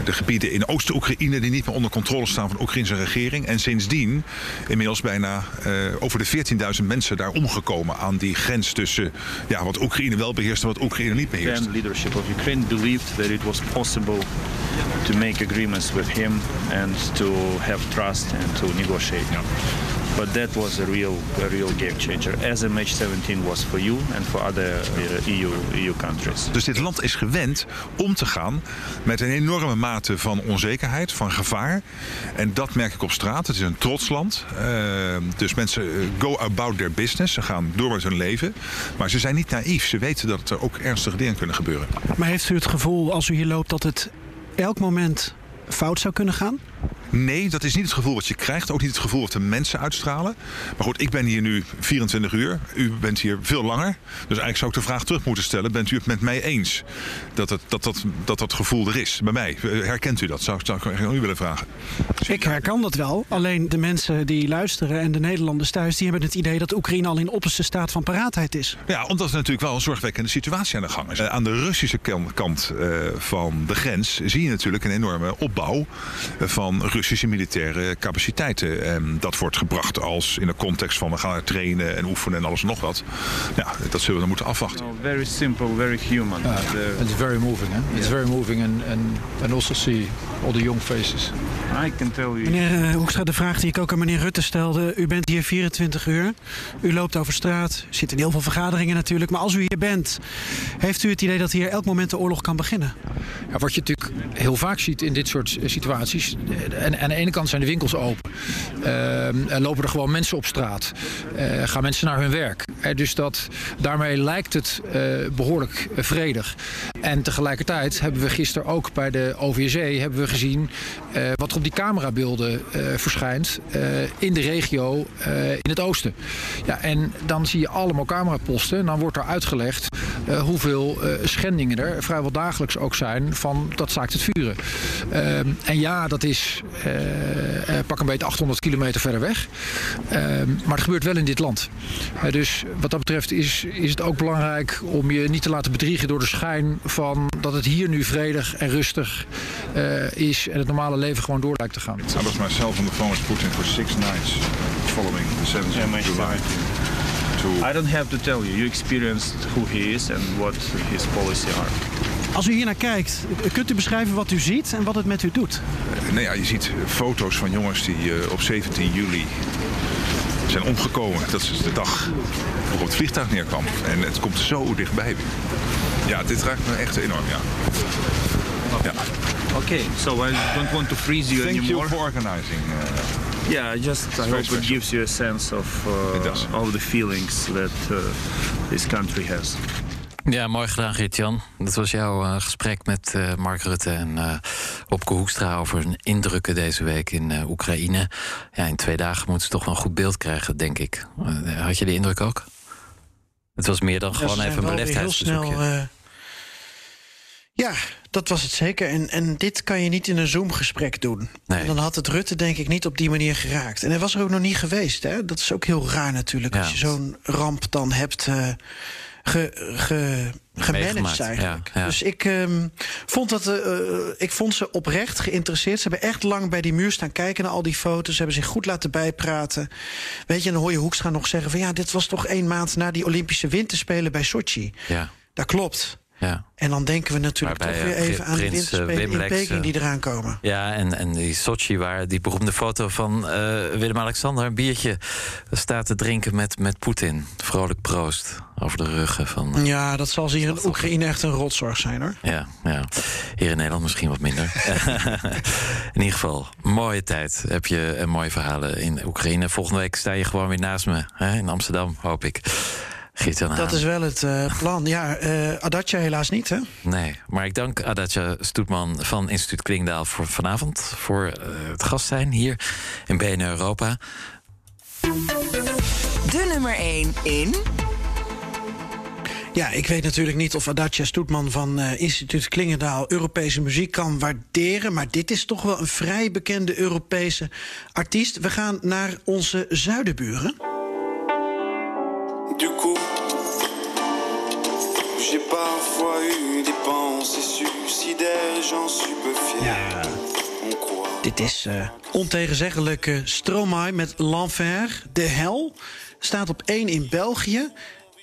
de gebieden in Oost-Oekraïne die niet meer onder controle staan van de Oekraïnse regering. En sindsdien inmiddels bijna over de 14.000 mensen daar omgekomen aan die grens tussen ja, wat Oekraïne wel beheerst en wat Oekraïne niet beheerst. The leadership of Ukraine believed that it was possible to make agreements with him and to have trust and to negotiate. But that was a real, a real game changer, as MH17 was for you and for other EU, EU countries. Dus dit land is gewend om te gaan met een enorme mate van onzekerheid, van gevaar. En dat merk ik op straat. Het is een trots land. Uh, dus mensen go about their business. Ze gaan door met hun leven. Maar ze zijn niet naïef. Ze weten dat er ook ernstige dingen kunnen gebeuren. Maar heeft u het gevoel als u hier loopt dat het elk moment fout zou kunnen gaan? Nee, dat is niet het gevoel wat je krijgt. Ook niet het gevoel wat de mensen uitstralen. Maar goed, ik ben hier nu 24 uur. U bent hier veel langer. Dus eigenlijk zou ik de vraag terug moeten stellen. Bent u het met mij eens dat het, dat, dat, dat, dat gevoel er is? Bij mij. Herkent u dat? Zou, zou ik aan u willen vragen. Ik herken dat wel. Alleen de mensen die luisteren en de Nederlanders thuis... die hebben het idee dat Oekraïne al in opperste staat van paraatheid is. Ja, omdat er natuurlijk wel een zorgwekkende situatie aan de gang is. Aan de Russische kant van de grens zie je natuurlijk een enorme opbouw van Russische militaire capaciteiten. En dat wordt gebracht als in de context van we gaan trainen en oefenen en alles en nog wat. Ja, dat zullen we dan moeten afwachten. No, very simple, very human. Uh, it's very moving. Hè? It's very moving and, and, and also see all the young faces. I can tell you. Meneer uh, Hoekstra, de vraag die ik ook aan meneer Rutte stelde. U bent hier 24 uur. U loopt over straat. Er zitten heel veel vergaderingen natuurlijk. Maar als u hier bent, heeft u het idee dat hier elk moment de oorlog kan beginnen? Ja, wat je natuurlijk heel vaak ziet in dit soort situaties. En, aan de ene kant zijn de winkels open. Uh, lopen er gewoon mensen op straat. Uh, gaan mensen naar hun werk. Uh, dus dat, daarmee lijkt het uh, behoorlijk vredig. En tegelijkertijd hebben we gisteren ook bij de OVSE hebben we gezien wat er op die camerabeelden verschijnt in de regio in het oosten. Ja, en dan zie je allemaal cameraposten. En dan wordt er uitgelegd hoeveel schendingen er vrijwel dagelijks ook zijn van dat zaakt het vuren. Ehm, en ja, dat is pak een beetje 800 kilometer verder weg. Uh, maar het gebeurt wel in dit land. Dus wat dat betreft is, is het ook belangrijk om je niet te laten bedriegen door de schijn van dat het hier nu vredig en rustig is en het normale leven gewoon door lijkt te gaan. I was myself on the phone with Putin for six nights following the 7th of July. I don't have to tell you. You experienced who he is and what his policy are. Als u hier naar kijkt, kunt u beschrijven wat u ziet en wat het met u doet? Uh, nou ja, je ziet foto's van jongens die uh, op 17 juli zijn omgekomen. Dat is de dag waarop het vliegtuig neerkwam. En het komt zo dichtbij. Ja, dit raakt me echt enorm, ja. ja. Oké, okay, so I don't want to freeze you Thank anymore. you for organizing. Uh, yeah, just I hope special. it gives you a sense of uh, all the feelings that uh, this country has. Ja, mooi gedaan, Geert-Jan. Dat was jouw uh, gesprek met uh, Mark Rutte en uh, Opke Hoekstra over hun indrukken deze week in Oekraïne. Ja, in twee dagen moeten ze toch wel een goed beeld krijgen, denk ik. had je de indruk ook? Het was meer dan gewoon even een beleefdheidsbezoekje. Ja, dat was het zeker. En, en dit kan je niet in een Zoom-gesprek doen. Nee. Dan had het Rutte denk ik niet op die manier geraakt. En hij was er ook nog niet geweest. Hè? Dat is ook heel raar natuurlijk. Ja. Als je zo'n ramp dan hebt uh, ge, ge, gemanaged eigenlijk. Ja, ja. Dus ik, um, vond dat, uh, ik vond ze oprecht geïnteresseerd. Ze hebben echt lang bij die muur staan kijken naar al die foto's. Ze hebben zich goed laten bijpraten. Weet je, en dan hoor je Hoekstra nog zeggen van... ja, dit was toch één maand na die Olympische Winterspelen bij Sochi. Ja. Dat klopt. Ja. En dan denken we natuurlijk Waarbij, toch weer eh, even aan de Prins, eh, winterspelen in Peking die eh, eraan komen. Ja, en, en die Sochi, waar die beroemde foto van eh, Willem-Alexander... een biertje staat te drinken met, met Poetin. Vrolijk proost over de ruggen van... Ja, dat zal ze hier in Oekraïne echt een rotzorg zijn hoor. Ja, ja, hier in Nederland misschien wat minder. <laughs> in ieder geval, mooie tijd. Heb je en mooie verhalen in Oekraïne. Volgende week sta je gewoon weer naast me hè, in Amsterdam, hoop ik. Dat is wel het eh, plan. Ja, eh Adatja helaas niet, hè? Nee, maar ik dank Adatja Stoetman van Instituut Klingdaal voor vanavond... voor eh, het gast zijn hier in BN Europa. De nummer 1 in... Ja, ik weet natuurlijk niet of Adatja Stoetman van eh, Instituut Klingendaal Europese muziek kan waarderen. Maar dit is toch wel een vrij bekende Europese artiest. We gaan naar onze zuidenburen. Du coup, j'ai parfois eu des pensées suicidaires, j'en suis peu fier. Croit. Dit is eh ontegenzeggelijke Stromae met L'Enfer, de hel. Staat op 1 in België.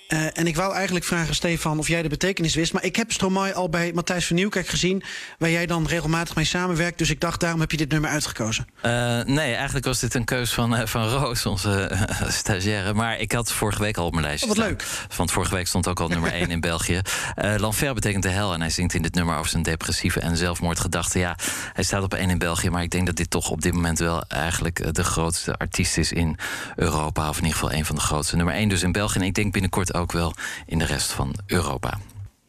Eh, en ik wou eigenlijk vragen, Stefan, of jij de betekenis wist. Maar ik heb Stromae al bij Matthijs van Nieuwkerk gezien... waar jij dan regelmatig mee samenwerkt. Dus ik dacht, daarom heb je dit nummer uitgekozen. Eh, nee, eigenlijk was dit een keus van, eh, van Roos, onze <laughs> stagiaire. Maar ik had vorige week al op mijn lijstje Oh, wat leuk. Want vorige week stond ook al nummer 1 in België. <laughs> L'Enfer betekent de hel. En hij zingt in dit nummer over zijn depressieve en zelfmoordgedachten. Ja, hij staat op 1 in België. Maar ik denk dat dit toch op dit moment wel eigenlijk de grootste artiest is in Europa. Of in ieder geval een van de grootste. Nummer 1 dus in België. En ik denk binnenkort ook wel in de rest van Europa.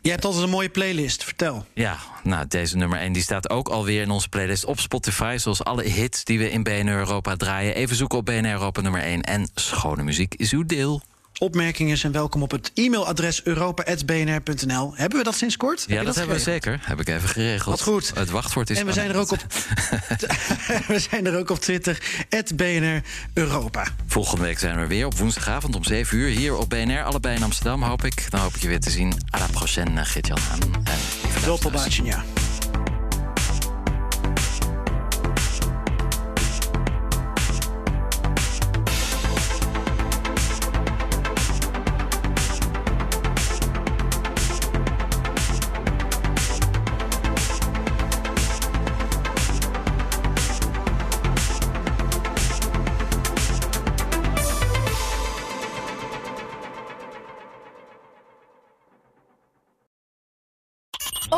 Je hebt altijd een mooie playlist, vertel. Ja, nou, deze nummer 1 die staat ook alweer in onze playlist op Spotify. Zoals alle hits die we in BNR Europa draaien. Even zoeken op BNR Europa nummer 1. En schone muziek is uw deel. Opmerkingen zijn welkom op het e-mailadres europa.bnr.nl. Hebben we dat sinds kort? Ja, dat, hebben we zeker. Heb ik even geregeld. Wat goed. Het wachtwoord is En we zijn, er ook op, <laughs> we zijn er ook op Twitter, BNR Europa. Volgende week zijn we weer op woensdagavond om 7 uur. Hier op BNR, allebei in Amsterdam, hoop ik. Dan hoop ik je weer te zien. À la prochaine, Gert-Jan Haan. Ja.